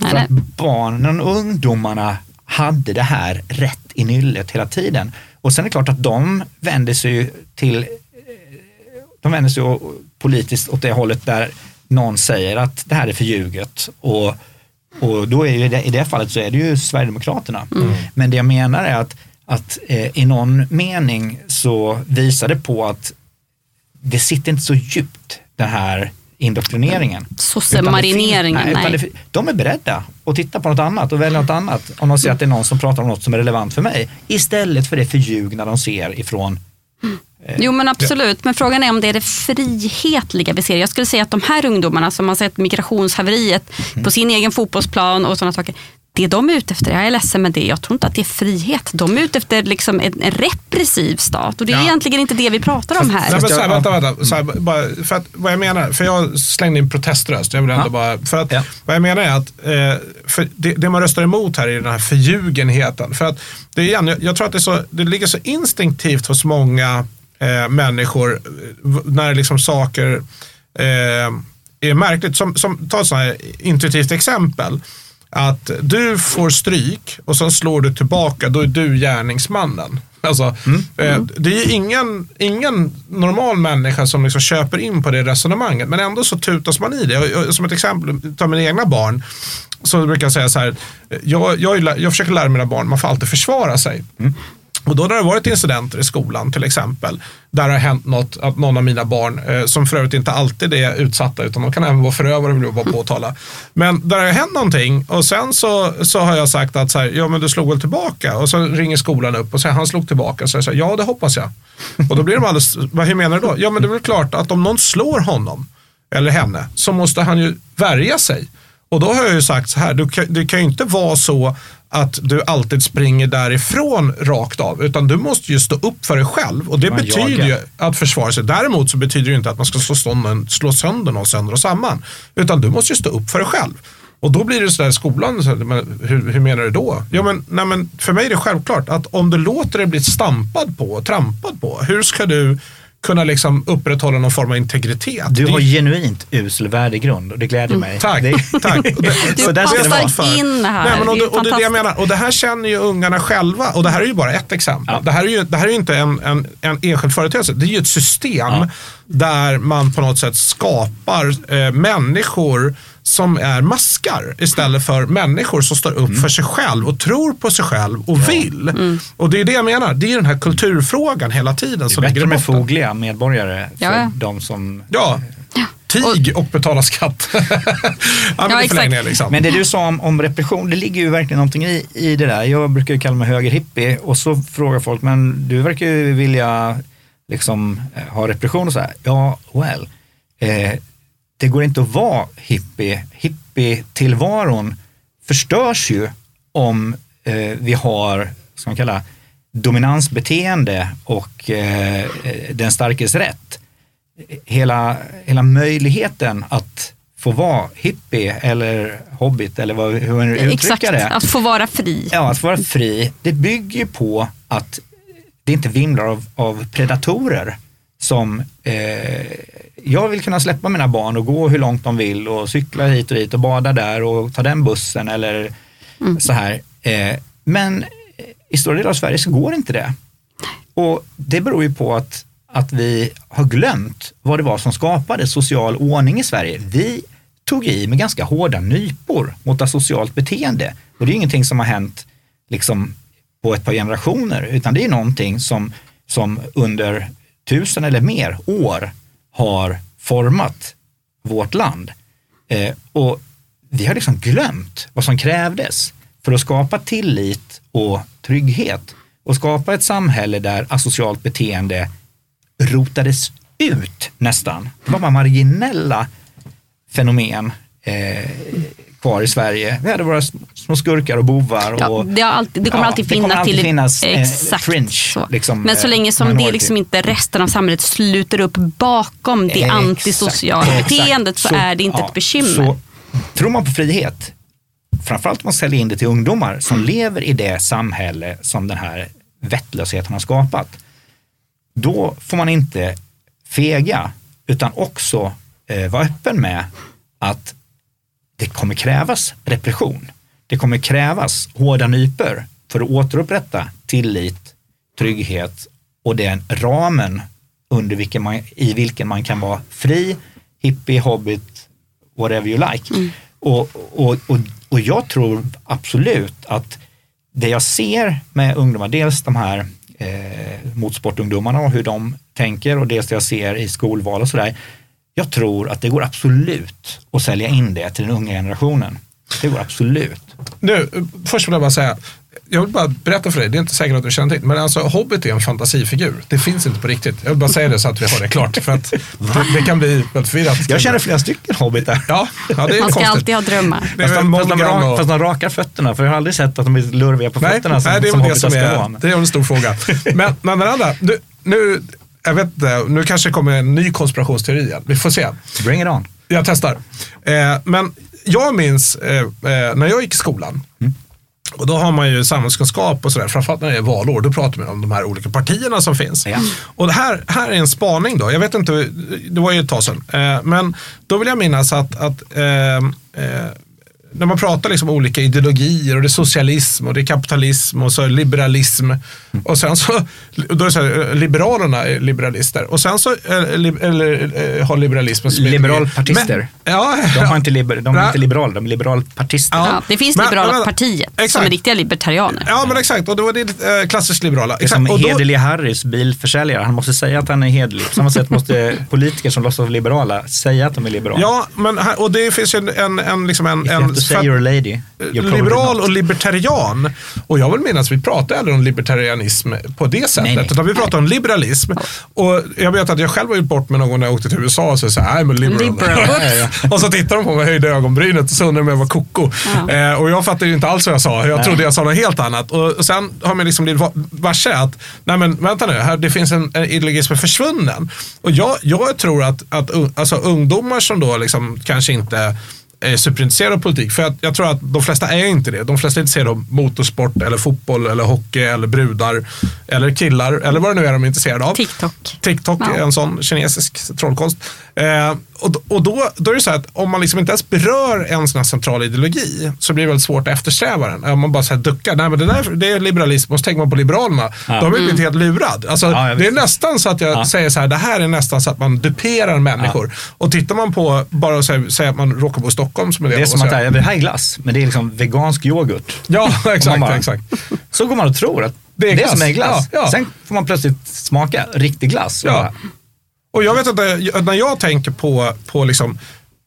Nej, för att barnen och ungdomarna hade det här rätt i nyllet hela tiden. Och sen är det klart att de vänder sig till de vänder sig politiskt åt det hållet där någon säger att det här är förljuget. Och, och då är ju det, i det fallet så är det ju Sverigedemokraterna. Men det jag menar är att, att eh, i någon mening så visar det på att det sitter inte så djupt den här indoktrineringen. Sossemarineringen, nej. utan det, de är beredda att titta på något annat och välja något annat. Om de ser att det är någon som pratar om något som är relevant för mig. Istället för det förljugna de ser ifrån Jo men absolut, men frågan är om det är det frihetliga vi ser. Jag skulle säga att de här ungdomarna som har sett migrationshaveriet Mm. på sin egen fotbollsplan och sådana saker. Det de är ute efter, jag är ledsen med det, jag tror inte att det är frihet. De är ute efter liksom en, en repressiv stat och det är Ja. egentligen inte det vi pratar om här. Nej, men så här, jag- vänta, vänta. Så här, bara, för att, vad jag menar, för jag slängde in proteströst. Jag vill ändå Ja. bara, för att, Ja. Vad jag menar är att eh, för det, det man röstar emot här är den här förljugenheten. För att det, är igen, jag, jag tror att det, är så, det ligger så instinktivt hos många eh, människor eh, när liksom saker eh, är märkligt. Som, som, ta ett sånt här intuitivt exempel. Att du får stryk och sen slår du tillbaka, då är du gärningsmannen. Alltså, eh, det är ju ingen, ingen normal människa som liksom köper in på det resonemanget. Men ändå så tutas man i det. Och, och, som ett exempel, ta mina egna barn. Så brukar jag säga så här, jag, jag, jag försöker lära mina barn, man får alltid försvara sig. Och då när det har varit incidenter i skolan till exempel, där det har hänt något, att någon av mina barn, eh, som för övrigt inte alltid är utsatta, utan de kan även vara förövare vill jag bara påtala. Men där det har hänt någonting och sen så, så har jag sagt att så här, ja men du slog väl tillbaka? Och så ringer skolan upp och säger han slog tillbaka. Så jag säger, ja det hoppas jag. Och då blir de alldeles, vad, hur menar du då? Ja men det är väl klart att om någon slår honom eller henne så måste han ju värja sig. Och då har jag ju sagt så här, du kan, det kan ju inte vara så att du alltid springer därifrån rakt av. Utan du måste ju stå upp för dig själv. Och det Man betyder jagar. ju att försvara sig. Däremot så betyder det inte att man ska slå sönder, slå sönder någon sönder och samman. Utan du måste ju stå upp för dig själv. Och då blir det sådär i skolan, så men hur, hur menar du då? Ja, men, nej, men för mig är det självklart att om du låter dig bli stampad på och trampad på, hur ska du kunna liksom upprätthålla någon form av integritet? Du Det- har genuint usel värdegrund och det gläder mig. Tack, Det, tack. Det- Du Så där ska det vara. in här. Nej, men och, Det det, och det är det jag menar. Och det här känner ju ungarna själva. Och det här är ju bara ett exempel. Ja. Det, här är ju, det här är ju inte en, en, en enskild företeelse. Det är ju ett system Ja. där man på något sätt skapar eh, människor som är maskar istället för människor som står upp Mm. för sig själv och tror på sig själv och vill. Mm. Och det är det jag menar. Det är den här kulturfrågan hela tiden det är som ligger bättre med fogliga medborgare för Ja, ja. de som... Ja, tig och betala skatt. ja, men Ja, förlängningen liksom. Men det du sa om, om repression, det ligger ju verkligen någonting i, i det där. Jag brukar ju kalla mig högerhippie och så frågar folk, men du verkar ju vilja liksom eh, ha repression och så här. Ja, well, eh, det går inte att vara hippie. Hippie-tillvaron förstörs ju om eh, vi har, ska man kalla, dominansbeteende och eh, den starkes rätt hela, hela möjligheten att få vara hippie eller hobbit eller vad, hur man nu Exakt, uttrycker det. att få vara fri. Ja, att vara fri, det bygger på att det inte vimlar av, av predatorer som eh, jag vill kunna släppa mina barn och gå hur långt de vill och cykla hit och dit och bada där och ta den bussen eller så här. Eh, men i stora delar av Sverige så går inte det. Och det beror ju på att, att vi har glömt vad det var som skapade social ordning i Sverige. Vi tog i med ganska hårda nypor mot asocialt beteende. Och det är ingenting som har hänt liksom på ett par generationer, utan det är någonting som, som under tusen eller mer år har format vårt land. Eh, och vi har liksom glömt vad som krävdes för att skapa tillit och trygghet och skapa ett samhälle där asocialt beteende rotades ut nästan. Det var bara marginella fenomen eh, kvar i Sverige. Vi hade våra små skurkar och bovar. Ja, och, det, har alltid, det kommer Ja, alltid det kommer finnas alltid till finnas, eh, exakt fringe, så. liksom, Men så eh, länge som det minority. liksom inte resten av samhället sluter upp bakom det Exakt, antisociala beteendet så, är det inte ja, ett bekymmer. Så, tror man på frihet, framförallt om man säljer in det till ungdomar som lever i det samhälle som den här vettlösheten har skapat, då får man inte fega, utan också eh, vara öppen med att det kommer krävas repression. Det kommer krävas hårda nypor för att återupprätta tillit, trygghet och den ramen under vilken man, i vilken man kan vara fri, hippie, hobbit, whatever you like. Och, och, och, och jag tror absolut att det jag ser med ungdomar, dels de här eh, motorsportungdomarna och hur de tänker och dels det jag ser i skolval och sådär. Jag tror att det går absolut att sälja in det till den unga generationen. Det går absolut. Nu, först vill jag bara säga, jag vill bara berätta för dig, det är inte säkert att du känner till, men alltså Hobbit är en fantasifigur. Det finns inte på riktigt. Jag vill bara säga det så att vi har det klart, för att det, det kan bli väldigt förvirrat. Jag känner flera stycken hobbitar. Ja, ja det är Man ska konstigt. alltid ha drömmar. Fast de, fast, de rak, fast de rakar fötterna, för jag har aldrig sett att de är lurviga på Nej, fötterna som, nej, det är som det hobbitar som ska är, vara. det är en stor fråga. Men, men den andra, nu, nu, jag vet inte, nu kanske det kommer en ny konspirationsteori igen. Vi får se. Bring it on. Jag testar. Eh, men jag minns eh, eh, när jag gick i skolan. Och då har man ju samhällskunskap och sådär, framförallt när det är valår, då pratar man om de här olika partierna som finns. Ja. Och det här, här är en spaning då, jag vet inte, det var ju ett tag sedan. Eh, men då vill jag minnas att, att eh, eh, när man pratar liksom olika ideologier och det är socialism och det är kapitalism och så liberalism. Och sen så, då är det så här, Liberalerna är liberalister och sen så eh, eller, eh, har liberalismen Liberalpartister. Men- Ja, De, har inte liber, de är inte liberala, de är liberalpartister. Ja. Ja, det finns Men- Liberala men- partiet exakt. som är riktiga libertarianer. Ja men exakt, och då var det eh, klassiskt liberala. Det är som Exakt. Och då, hederlig Harrys bilförsäljare, han måste säga att han är hederlig. På samma sätt måste politiker som låtsas vara liberala säga att de är liberala. ja, men och det finns ju en, en, en, liksom en, en to say you're a lady, you're liberal och libertarian. Och jag vill minnas, vi pratar aldrig om libertarianism på det sättet. Nej, nej. Utan vi pratar om liberalism. Och jag vet att jag själv har gjort bort med någon när jag åkte till USA och så sa I'm a liberal. Liberal. och så tittade de på mig höjde ögonbrynet och så undrade de om jag var koko. Ja. Eh, och jag fattade ju inte alls vad jag sa. Jag trodde jag sa något helt annat. Och, sen har man liksom blivit va- varse att, nej men vänta nu, här, det finns en, en ideologi som är försvunnen. Och jag, jag tror att, att alltså, ungdomar som då liksom kanske inte är superintresserade av politik. För jag, jag tror att de flesta är inte det. De flesta är intresserade av motorsport, eller fotboll, eller hockey, eller brudar, eller killar, eller vad det nu är de är intresserade av. TikTok. TikTok Ja. är en sån kinesisk trollkonst. Eh, och och då, då är det så här att om man liksom inte ens berör en sån här central ideologi så blir det väldigt svårt att eftersträva den. Om man bara så här duckar, nej men det, där, det är liberalism och så tänker man på Liberalerna. Då har man Mm. blivit helt lurad. Alltså, Ja, det är nästan så att jag Ja. säger så här, det här är nästan så att man duperar människor. Och tittar man på, bara säga att man råkar bo i Stockholm som är det. Det är som att här- det här är glass, men det är liksom vegansk yoghurt. Ja, exakt, bara- exakt. Så går man och tror att Det det är är, glass. som är glass. Ja, ja. Sen får man plötsligt smaka riktig glass. Och Ja. bara, Och jag vet inte, när jag tänker på, på liksom,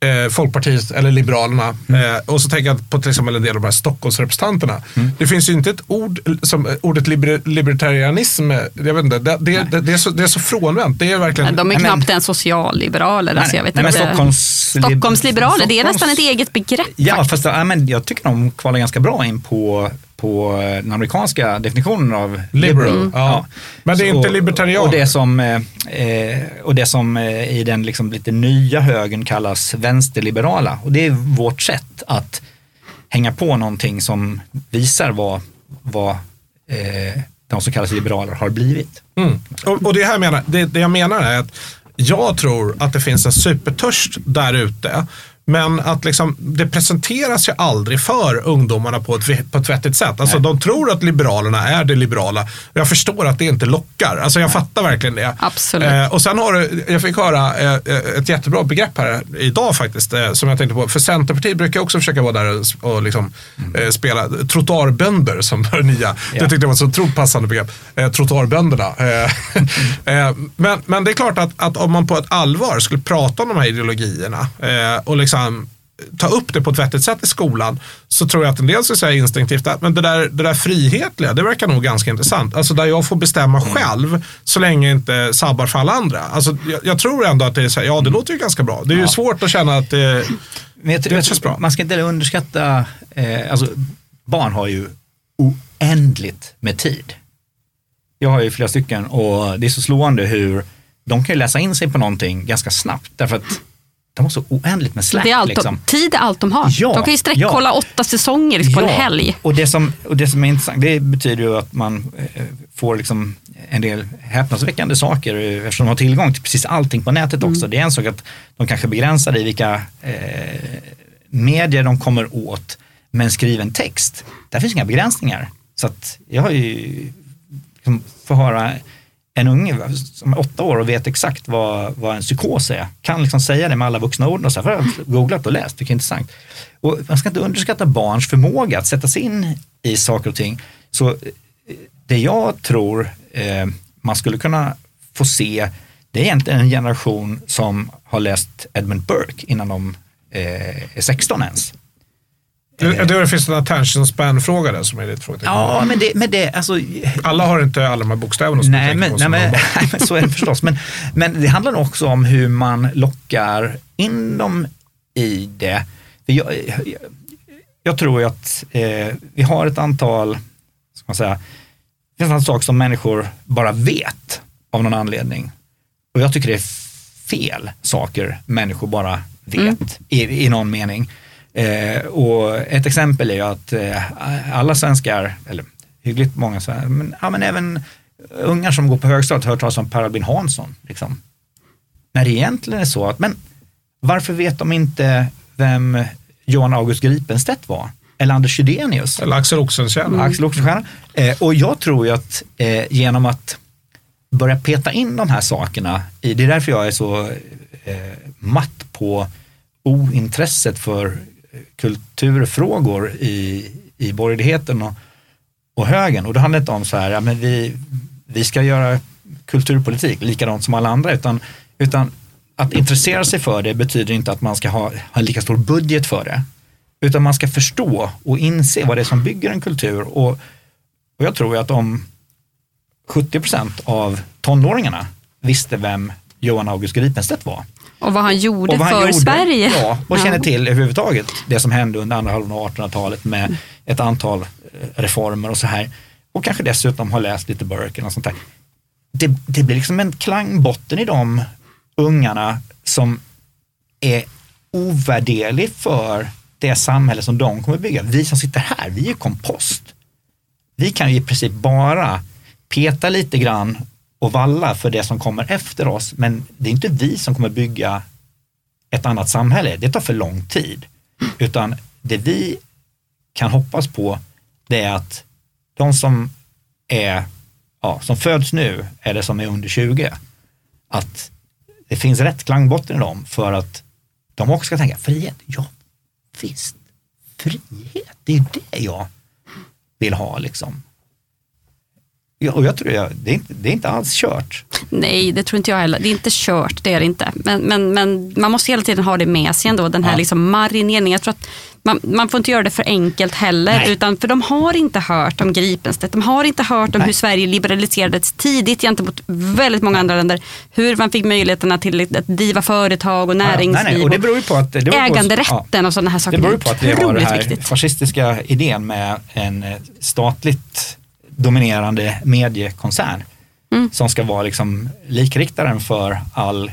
eh, Folkpartiet eller Liberalerna Mm. eh, och så tänker jag på till exempel en del av de här Stockholmsrepresentanterna. Det finns ju inte ett ord som ordet liber, libertarianism, eh, jag vet inte, det, det, det, det, är så, det är så frånvänt. Det är verkligen, De är men- knappt ens socialliberaler. Alltså, jag vet nej, men inte. Stockholms... Stockholmsliberaler, det är Stockholms- nästan ett eget begrepp. Ja, faktiskt. fast ja, men jag tycker de kvalar ganska bra in på, på eh, den amerikanska definitionen av Liberal, Mm. ja. Men det är inte och- libertarian. Och det som, eh, eh, och det som eh, i den liksom lite nya högern kallas vänsterliberala. Och det är vårt sätt att hänga på någonting som visar vad, vad eh, de som kallas liberaler har blivit. Mm. Och, och det, här menar, det, det jag menar är att jag tror att det finns en supertörst där ute. Men att liksom, det presenteras ju aldrig för ungdomarna på ett, på ett vettigt sätt. Alltså, de tror att Liberalerna är det liberala. Jag förstår att det inte lockar. Alltså, jag fattar verkligen det. Absolut. Eh, och sen har du, jag fick höra eh, ett jättebra begrepp här idag faktiskt. Eh, som jag tänkte på. För Centerpartiet brukar också försöka vara där och, och liksom, eh, spela trottoarbönder som det nya. Det Ja. tyckte jag var ett så otroligt passande begrepp. Eh, trottoarbönderna. Eh, eh, men, men det är klart att, att om man på ett allvar skulle prata om de här ideologierna eh, och liksom ta upp det på ett vettigt sätt i skolan så tror jag att en del skulle säga instinktivt att men det där, det där frihetliga, det verkar nog ganska intressant. Alltså där jag får bestämma själv så länge jag inte sabbar för alla andra. Alltså, jag, jag tror ändå att det är så här, ja det låter ju ganska bra. Det är ju Ja. svårt att känna att det, Men jag, Det jag, bra. Man ska inte underskatta, eh, alltså barn har ju oändligt med tid. Jag har ju flera stycken och det är så slående hur de kan läsa in sig på någonting ganska snabbt därför att de har så oändligt med släpp. Det är allt, liksom. Tid är allt de har. Ja, de kan ju sträckkolla åtta säsonger på en helg. Och det, som, och det som är intressant, det betyder ju att man eh, får liksom en del häpnadsväckande saker eh, eftersom de har tillgång till precis allting på nätet också. Det är en sak att de kanske begränsar i vilka eh, medier de kommer åt, men skriven text, där finns inga begränsningar. Så att jag har ju liksom, får höra en unge som är åtta år och vet exakt vad, vad en psykos är, kan liksom säga det med alla vuxna ord och så här, för jag har googlat och läst, vilket är intressant. Och man ska inte underskatta barns förmåga att sätta sig in i saker och ting. Så eh, det jag tror eh, man skulle kunna få se, det är egentligen en generation som har läst Edmund Burke innan de eh, är 16 ens det, det finns en attention span-fråga där som är lite frågetecken. Ja, men det, men det alltså, Alla har inte alla de här bokstäverna som Nej men, nej, men, de nej, men så är det förstås. Men, men det handlar också om hur man lockar in dem i det. För jag, jag, jag tror ju att eh, vi har ett antal, ska man säga, det finns en saker som människor bara vet av någon anledning. Och jag tycker det är fel saker människor bara vet i, i någon mening. Eh, och ett exempel är ju att eh, alla svenskar, eller hyggligt många svenskar, men, ja, men även ungar som går på högstadiet har hört talas om Per Albin Hansson. Liksom. När det egentligen är så att, men varför vet de inte vem Johan August Gripenstedt var. Eller Anders Chydenius. Eller Axel Oxenstierna. Axel Oxenstierna. Eh, och jag tror ju att eh, genom att börja peta in de här sakerna, i, det är därför jag är så eh, matt på ointresset för kulturfrågor i, i borgerligheten och, och högern. Och det handlar inte om så här, ja, men vi, vi ska göra kulturpolitik likadant som alla andra, utan, utan att intressera sig för det betyder inte att man ska ha, ha en lika stor budget för det. Utan man ska förstå och inse vad det är som bygger en kultur. Och, och jag tror att om 70 procent av tonåringarna visste vem Johan August Gripenstedt var. Och vad han gjorde vad han för gjorde, Sverige. Ja, och känner till överhuvudtaget det som hände under andra halvan av 1800-talet med ett antal eh, reformer och så här. Och kanske dessutom har läst lite Burke och sånt där. Det, det blir liksom en klangbotten i de ungarna som är ovärderlig för det samhälle som de kommer bygga. Vi som sitter här, vi är kompost. Vi kan ju i princip bara peta lite grann och valla för det som kommer efter oss, men det är inte vi som kommer bygga ett annat samhälle. Det tar för lång tid. Utan det vi kan hoppas på, det är att de som är, ja, som föds nu, eller som är under 20, att det finns rätt klangbotten i dem för att de också ska tänka frihet, ja visst, frihet, det är det jag vill ha liksom. Och jag tror jag, det, är inte, det är inte alls kört. Nej, det tror inte jag heller. Det är inte kört, det är det inte. Men, men, men man måste hela tiden ha det med sig ändå, den här Ja. liksom marineringen. Jag tror att man, man får inte göra det för enkelt heller, Nej. utan för de har inte hört om Gripenstedt. De har inte hört om Nej. hur Sverige liberaliserades tidigt gentemot väldigt många andra länder. Hur man fick möjligheterna till att driva företag och näringsliv. nej, nej, och det beror ju på att det beror på- ja. äganderätten och sådana här saker. Det beror ju på att vi har den här viktigt. fascistiska idén med en eh, statligt dominerande mediekoncern Mm. som ska vara liksom likriktaren för all,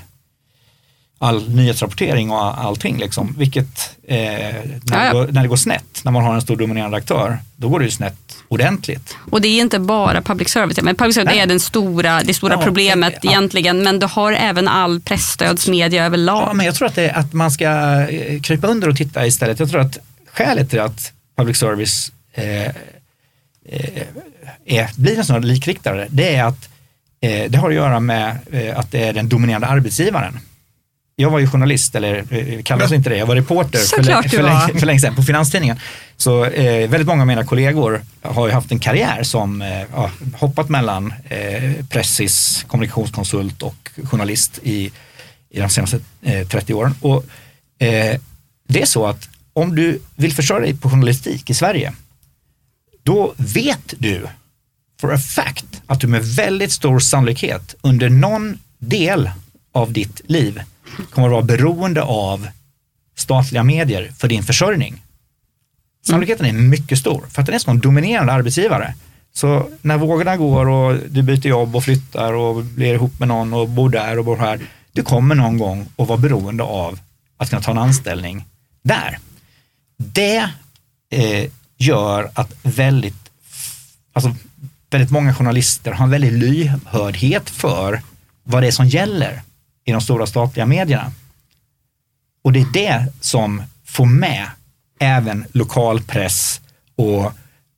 all nyhetsrapportering och allting. Liksom. Vilket eh, när. Det går, när det går snett, när man har en stor dominerande aktör, då går det ju snett ordentligt. Och det är inte bara public service, men public service Nej. är den stora, det stora Ja, problemet ja. egentligen, men du har även all pressstödsmedia överlag. Ja, men jag tror att, det, att man ska eh, krypa under och titta istället. Jag tror att skälet till att public service eh, är, blir en sån likriktare, det är att eh, det har att göra med eh, att det är den dominerande arbetsgivaren. Jag var ju journalist, eller eh, kallas inte det, jag var reporter för, Såklart för, var. länge, för länge sedan på Finanstidningen. Så eh, väldigt många av mina kollegor har ju haft en karriär som eh, hoppat mellan eh, pressis, kommunikationskonsult och journalist i, i de senaste eh, 30 åren. Och, eh, det är så att om du vill försörja dig på journalistik i Sverige, då vet du for a fact att du med väldigt stor sannolikhet under någon del av ditt liv kommer att vara beroende av statliga medier för din försörjning. Sannolikheten är mycket stor för att den är som en dominerande arbetsgivare. Så när vågorna går och du byter jobb och flyttar och blir ihop med någon och bor där och bor här, du kommer någon gång att vara beroende av att kunna ta en anställning där. Det eh, gör att väldigt, alltså, väldigt många journalister har en väldig lyhördhet för vad det är som gäller i de stora statliga medierna. Och det är det som får med även lokalpress och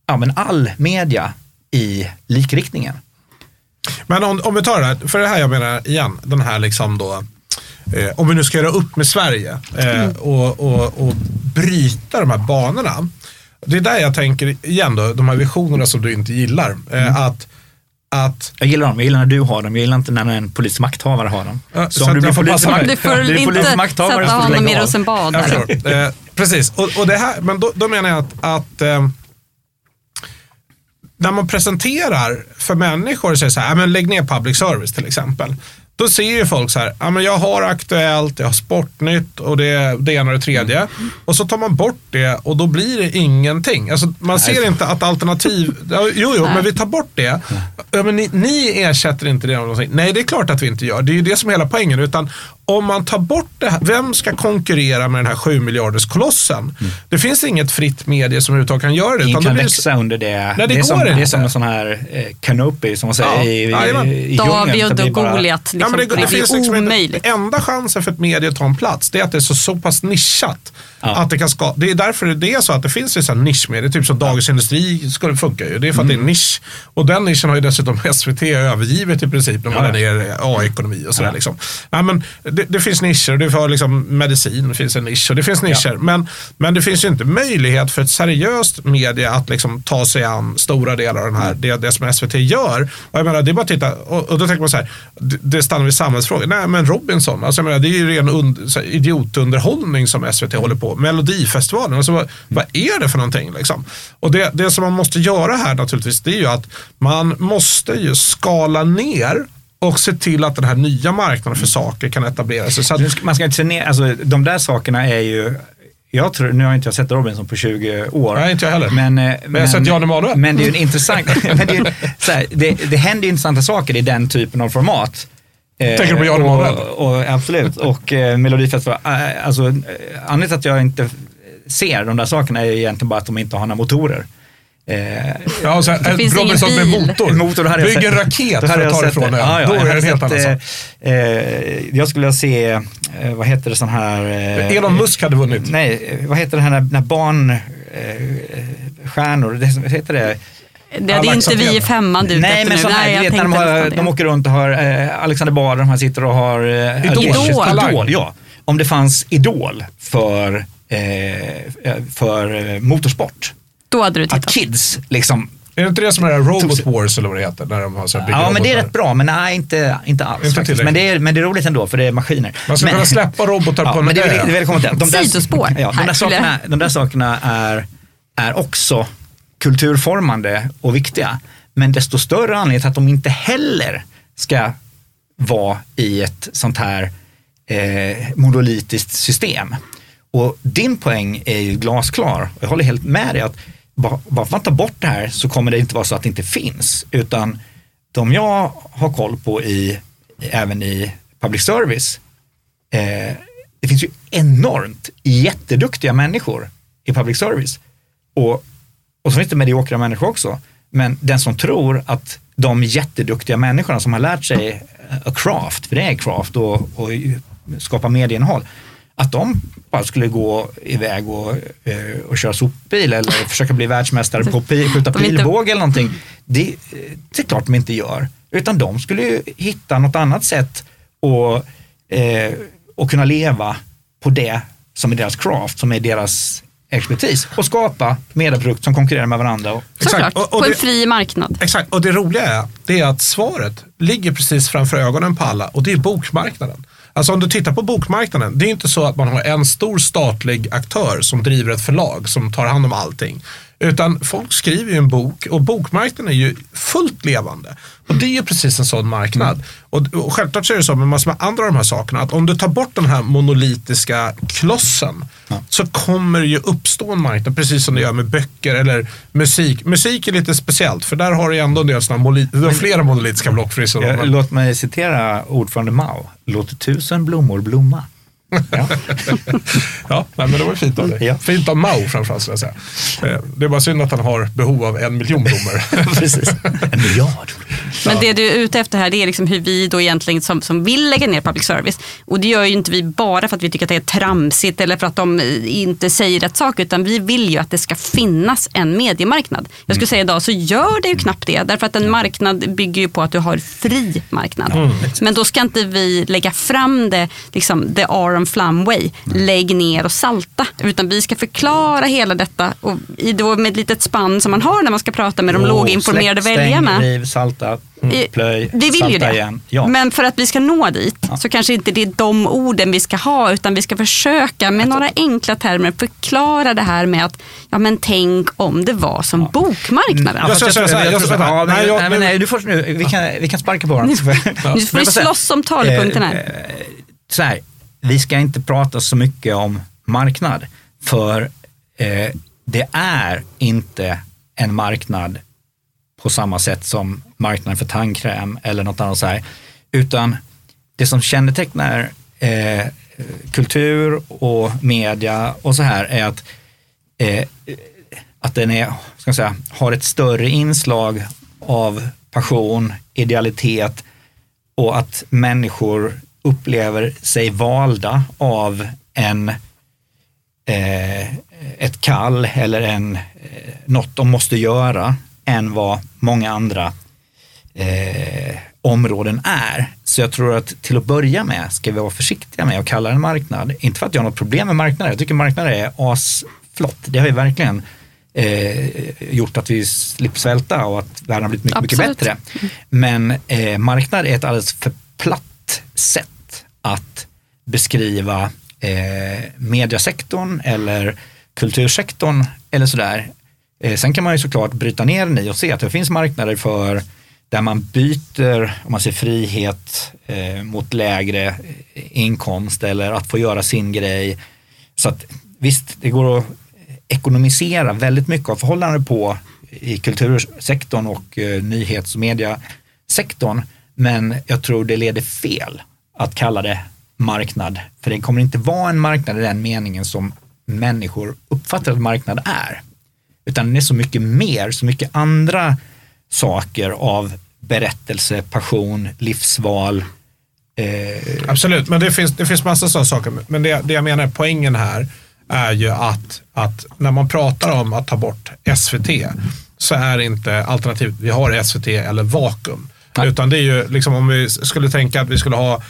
ja, men all media i likriktningen. Men om, om vi tar det här, för det här jag menar igen, den här liksom då, eh, om vi nu ska göra upp med Sverige eh, och, och, och bryta de här banorna. Det är där jag tänker igen då, de här visionerna som du inte gillar. Eh, att, att Jag gillar dem, jag gillar när du har dem, jag gillar inte när en politisk makthavare har dem. Ja, så, så om du blir makt, Du får du inte sätta honom i. Rosenbad. Eh, precis, och, och det här, men då, då menar jag att, att eh, när man presenterar för människor och säger så här, "Ja, men lägg ner public service till exempel. Då ser ju folk så här, ja, men jag har Aktuellt, jag har Sportnytt och det, det ena och det tredje. Och så tar man bort det och då blir det ingenting. Alltså, man ser inte att alternativ, jo, jo, men vi tar bort det. Ja, men ni, ni ersätter inte det. någonting. Nej, det är klart att vi inte gör. Det är ju det som är hela poängen. Utan om man tar bort det här, vem ska konkurrera med den här 7 miljarders kolossen? Det finns inget fritt medie som överhuvudtaget kan göra det. Ingen kan det växa under det. Nej, det är går som, det är inte. som en sån här eh, canopy som man säger Ja, i, i, jajamän. i djungeln. David och blir bara- Goliat. Ja, men men det, det, det är finns liksom inte, omöjligt. enda chansen för ett medie att ta en plats det är att det är så, så pass nischat. Ja. Att det, kan ska, det är därför det är så att det finns vissa nischmedier, typ som Dagens Industri skulle funka ju. Det är för att det är en nisch. Och den nischen har ju dessutom SVT övergivit i princip när man Ja. är nere i AI-ekonomi och sådär. Ja. Liksom. Nej, men det, det finns nischer, det har liksom medicin, det finns en nisch och det finns nischer. Men, men det finns ju inte möjlighet för ett seriöst media att liksom ta sig an stora delar av den här, det, det som SVT gör. Och jag menar, det är bara att titta, och, och då tänker man så här, det, det stannar vid samhällsfrågor. Nej men Robinson, alltså jag menar, det är ju ren und, idiotunderhållning som SVT håller på Melodifestivalen, alltså vad, vad är det för någonting? Liksom? Och det, det som man måste göra här naturligtvis, det är ju att man måste ju skala ner och se till att den här nya marknaden för saker kan etablera sig. Så att, Man ska inte se ner, alltså de där sakerna är ju, jag tror, nu har inte jag sett Robinson på 20 år. Nej, inte jag heller. Men, eh, jag har sett Jan Emanuel. Men det är ju en intressant, men det, är ju, så här, det, det händer ju intressanta saker i den typen av format. Eh, Tänker du på Jan Emanuel? och, och, Absolut, och eh, Melodifestival, eh, alltså anledningen till att jag inte ser de där sakerna är ju egentligen bara att de inte har några motorer. Eh, ja, så här, Det finns Robinson ingen med bil. motor. Motor, då hade Bygg en raket hade att ta det sett från. Ja, ja, Då jag är det en helt annan sak. eh, Jag skulle vilja se, eh, vad heter det sån här... eh, Elon Musk hade vunnit. Nej, vad heter det här när, när barn, eh, stjärnor, det, vad heter det? Det är inte vi i femman du Nej, men nu. sån här, Nej, vet när de, har, de åker runt och har eh, Alexander Bard, de här sitter och har eh, Idol. audition. Idol. ja. Om det fanns Idol för, eh, för eh, motorsport. Då hade du Att tittat. kids liksom Är det inte det som är Robot Wars eller vad det heter? När de har så här Ja, men det är rätt bra, men nej, inte, inte alls. Inte faktiskt. men, det är, men det är roligt ändå, för det är maskiner. Man ska men, kunna släppa robotar ja, på en men det är det. De där, Sidospår. Ja, de, där sakerna, de där sakerna är, är också kulturformande och viktiga. Men desto större anledning till att de inte heller ska vara i ett sånt här eh, monolitiskt system. Och din poäng är ju glasklar. Jag håller helt med dig att bara bara för att man tar bort det här så kommer det inte vara så att det inte finns. Utan de jag har koll på i, även i public service, eh, det finns ju enormt jätteduktiga människor i public service. Och, och så finns det mediokra människor också. Men den som tror att de jätteduktiga människorna som har lärt sig a craft, för det är craft och, och skapa medieinnehåll, att de bara skulle gå iväg och, eh, och köra sopbil eller försöka bli världsmästare på pi, skjuta pilbåge eller någonting. Det, det är klart de inte gör. Utan de skulle ju hitta något annat sätt och, eh, och kunna leva på det som är deras craft, som är deras expertis och skapa medieprodukter som konkurrerar med varandra. Och, Exakt. Såklart, Och- och på en det- fri marknad. Exakt, och det roliga är, det är att svaret ligger precis framför ögonen på alla och det är bokmarknaden. Alltså om du tittar på bokmarknaden, det är inte så att man har en stor statlig aktör som driver ett förlag som tar hand om allting. Utan folk skriver ju en bok och bokmarknaden är ju fullt levande. Och det är ju precis en sån marknad. Och, och självklart så är det så med massor med andra av de här sakerna att om du tar bort den här monolitiska klossen så kommer det ju uppstå en marknad precis som det gör med böcker eller musik. Musik är lite speciellt för där har du ändå en del såna du har flera monolitiska block låt mig citera ordförande Mao. Låt tusen blommor blomma. Ja. Ja, nej, men det var fint av dig. Ja. Fint av Mao framförallt skulle jag säga. Eh, Det är bara synd att han har behov av en miljon blommor. Precis. En miljard. Men det du är ute efter här det är liksom hur vi då egentligen som, som vill lägga ner public service. Och det gör ju inte vi bara för att vi tycker att det är tramsigt eller för att de eh, inte säger rätt sak. Utan vi vill ju att det ska finnas en mediemarknad. Jag skulle säga idag så gör det ju knappt det. Därför att en marknad bygger ju på att du har fri marknad. Men då ska inte vi lägga fram det, liksom the Aron Flam way. Lägg ner och salta. Utan vi ska förklara hela detta och i då med ett litet spann som man har när man ska prata med de låginformerade Släck, väljarna. Stäng, riv, salta, Eh, plöj, Vi vill salta ju det. igen. Ja. Men för att vi ska nå dit så kanske inte det är de orden vi ska ha utan vi ska försöka med några enkla termer förklara det här med att ja men tänk om det var som bokmarknaden. Ja, nej, du får, nu, vi, kan, vi kan sparka på varandra. Nu får vi slåss om talepunkten här. Eh, så här, vi ska inte prata så mycket om marknad, för eh, det är inte en marknad på samma sätt som marknaden för tandkräm eller något annat så här. Utan det som kännetecknar eh, kultur och media och så här är att, eh, att den är, ska säga, har ett större inslag av passion, idealitet och att människor upplever sig valda av en eh, ett kall eller en, eh, något de måste göra än vad många andra eh, områden är. Så jag tror att till att börja med ska vi vara försiktiga med att kalla det en marknad. Inte för att jag har något problem med marknader, jag tycker marknader är asflott. Det har ju verkligen eh, gjort att vi slipper svälta och att världen har blivit mycket, mycket bättre. Men eh, marknad är ett alldeles för platt sätt att beskriva eh, mediasektorn eller kultursektorn eller sådär. Eh, sen kan man ju såklart bryta ner den i och se att det finns marknader för där man byter, om man ser frihet eh, mot lägre eh, inkomst eller att få göra sin grej. Så att visst, det går att ekonomisera väldigt mycket av förhållanden på i kultursektorn och eh, nyhets och mediasektorn. Men jag tror det leder fel att kalla det marknad. För det kommer inte vara en marknad i den meningen som människor uppfattar att marknad är. Utan den är så mycket mer, så mycket andra saker av berättelse, passion, livsval. Eh. Absolut, men det finns, det finns massa sådana saker. Men det, det jag menar, poängen här är ju att, att när man pratar om att ta bort SVT så är inte alternativet vi har SVT eller vakuum. Nej. Utan det är ju liksom om vi skulle tänka att vi skulle ha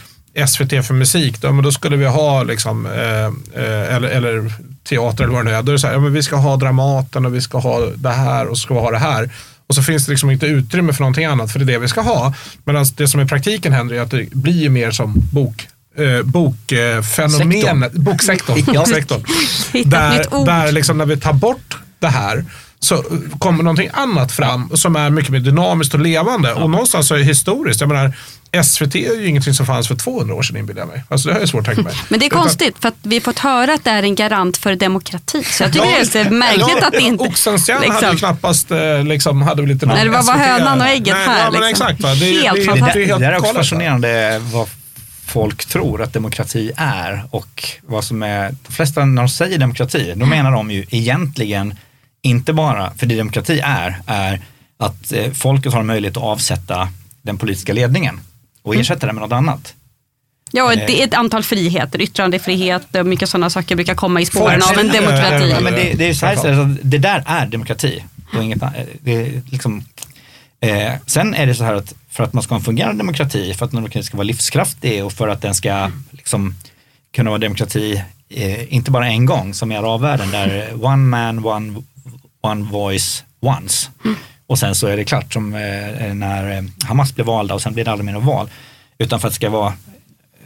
SVT för musik, då, men då skulle vi ha liksom, eh, eh, eller, eller teater eller vad det nu är. Då är det så här, ja, men vi ska ha Dramaten och vi ska ha det här och så ska vi ha det här. Och så finns det liksom inte utrymme för någonting annat, för det är det vi ska ha. Medan det som i praktiken händer är att det blir mer som bok eh, bokfenomenet, boksektorn. ja. där där liksom när vi tar bort det här så kommer någonting annat fram som är mycket mer dynamiskt och levande. Ja. Och någonstans så är det historiskt, jag menar SVT är ju ingenting som fanns för 200 år sedan inbillar jag mig. Alltså det har jag svårt att tänka mig. Men det är konstigt för att vi har fått höra att det är en garant för demokrati. Så jag tycker ja, det är märkligt ja, att det inte... Oxenstierna liksom. hade ju knappast eh, liksom, hade väl inte någon Nej, det var bara hönan och ägget Nej, här. Ja, men liksom. exakt, va? Det, helt det, det, det, det är också fascinerande vad folk tror att demokrati är och vad som är, de flesta när de säger demokrati, då menar de ju egentligen inte bara, för det demokrati är, är att eh, folket har en möjlighet att avsätta den politiska ledningen och mm. ersätta den med något annat. Ja, det är ett antal friheter, yttrandefrihet och mycket sådana saker brukar komma i spåren av en demokrati. Ja, men det, det, är så här, så det där är demokrati. Och inget, det liksom, eh, sen är det så här att för att man ska ha en fungerande demokrati, för att demokrati ska vara livskraftig och för att den ska liksom, kunna vara demokrati, eh, inte bara en gång som i arabvärlden där one man, one, one voice, once. Och sen så är det klart som eh, när eh, Hamas blev valda och sen blir det aldrig mer något val. Utan för att det ska vara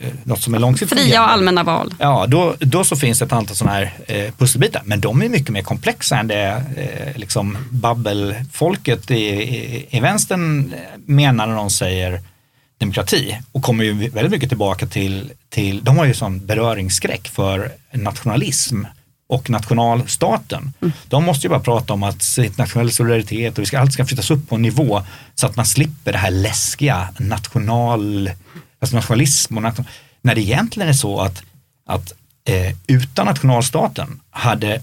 eh, något som är långsiktigt Fria och allmänna val. Ja, då, då så finns det ett antal sådana här eh, pusselbitar. Men de är mycket mer komplexa än det eh, liksom babbelfolket i, i, i vänstern menar när de säger demokrati. Och kommer ju väldigt mycket tillbaka till, till de har ju sån beröringsskräck för nationalism och nationalstaten. Mm. De måste ju bara prata om att internationell solidaritet och vi ska, allt ska flyttas upp på en nivå så att man slipper det här läskiga national, alltså nationalism och nation, när det egentligen är så att, att eh, utan nationalstaten hade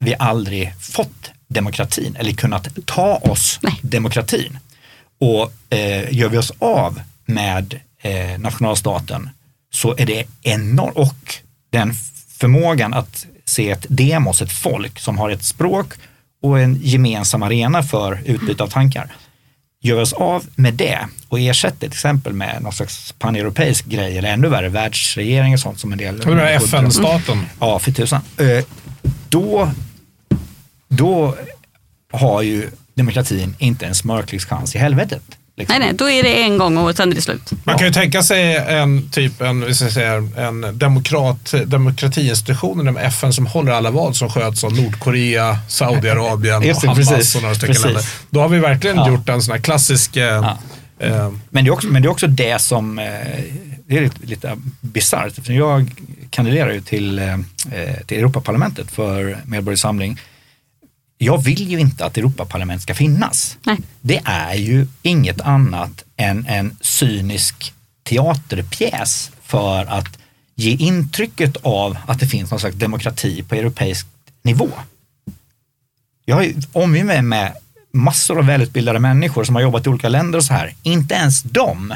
vi aldrig fått demokratin eller kunnat ta oss Nej. demokratin. Och eh, gör vi oss av med eh, nationalstaten så är det enormt och den förmågan att se ett demos, ett folk som har ett språk och en gemensam arena för utbyte av tankar. Gör oss av med det och ersätter till exempel med någon slags paneuropeisk grej eller ännu värre världsregering och sånt som en del. Menar FN-staten? Ja, för tusan. Eh, då, då har ju demokratin inte en smörklig chans i helvetet. Liksom. Nej, nej, då är det en gång och sen är det slut. Man kan ju tänka sig en typ, en, säga, en demokrat, demokratiinstitution inom FN som håller alla val som sköts av Nordkorea, Saudiarabien och Hamas precis, och några stycken länder. Då har vi verkligen ja. gjort en sån här klassisk... Ja. Eh, men, det är också, men det är också det som, eh, det är lite, lite bisarrt. Jag kandiderar ju till, eh, till Europaparlamentet för Medborgerlig Samling jag vill ju inte att Europaparlamentet ska finnas. Nej. Det är ju inget annat än en cynisk teaterpjäs för att ge intrycket av att det finns någon slags demokrati på europeisk nivå. Jag är omgiven med, med massor av välutbildade människor som har jobbat i olika länder och så här. Inte ens de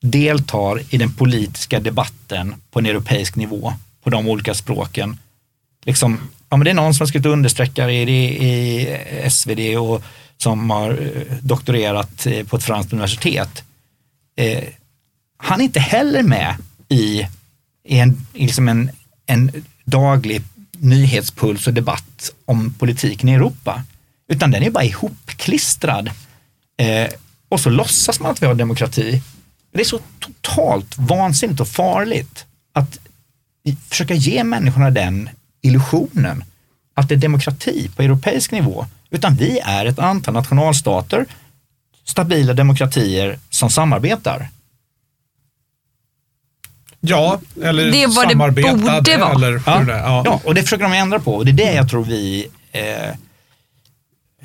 deltar i den politiska debatten på en europeisk nivå på de olika språken. Liksom, ja, men det är någon som har skrivit understreckare i, i SvD och som har eh, doktorerat eh, på ett franskt universitet. Eh, han är inte heller med i, i, en, i liksom en, en daglig nyhetspuls och debatt om politiken i Europa. Utan den är bara ihopklistrad. Eh, och så låtsas man att vi har demokrati. Det är så totalt vansinnigt och farligt att försöka ge människorna den illusionen att det är demokrati på europeisk nivå. Utan vi är ett antal nationalstater, stabila demokratier som samarbetar. Ja, eller Det är vad det borde vara. Eller hur Ja, det, ja. ja, och det försöker de ändra på och det är det jag tror vi, eh,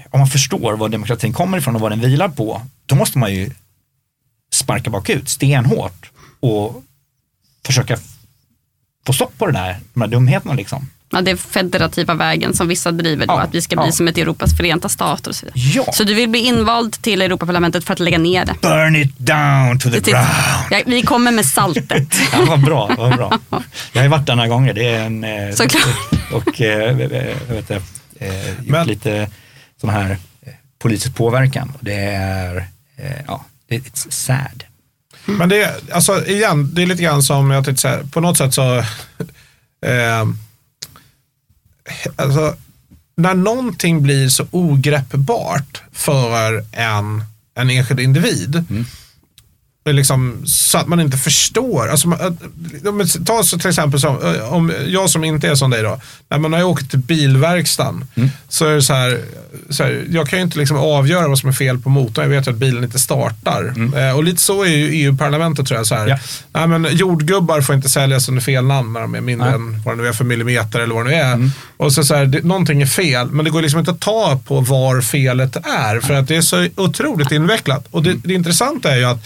om man förstår var demokratin kommer ifrån och vad den vilar på, då måste man ju sparka bakut stenhårt och försöka få stopp på det där, de här dumheterna liksom. Ja, det är federativa vägen som vissa driver då, Ja, att vi ska bli ja. som ett Europas förenta stater och så vidare. Ja. Så du vill bli invald till Europaparlamentet för att lägga ner det? Burn it down to the ground. Ja, vi kommer med saltet. Ja, vad bra, vad bra. Jag har ju varit där några gånger. Det är en, eh, Såklart. Och eh, jag vet, inte, eh, gjort Men- lite sån här eh, politisk påverkan. Det är, eh, ja, det- it's sad. Men det är, alltså igen, det är lite grann som jag tänkte säga, på något sätt så, eh, alltså, när någonting blir så ogreppbart för en, en enskild individ, mm liksom, så att man inte förstår. Alltså, ta så till exempel som, eh, om jag som inte är som dig då, när man har åkt till bilverkstan så är det så här, så här, jag kan ju inte liksom avgöra vad som är fel på motorn, jag vet ju att bilen inte startar. Eh, och lite så är ju EU-parlamentet tror jag. Så här, Ja. nej, men jordgubbar får inte säljas under fel namn när de är mindre Nej. än vad det nu är för millimeter eller vad det nu är. Och så, så här, det, någonting är fel, men det går liksom inte att ta på var felet är för att det är så otroligt invecklat. Och det, det intressanta är ju att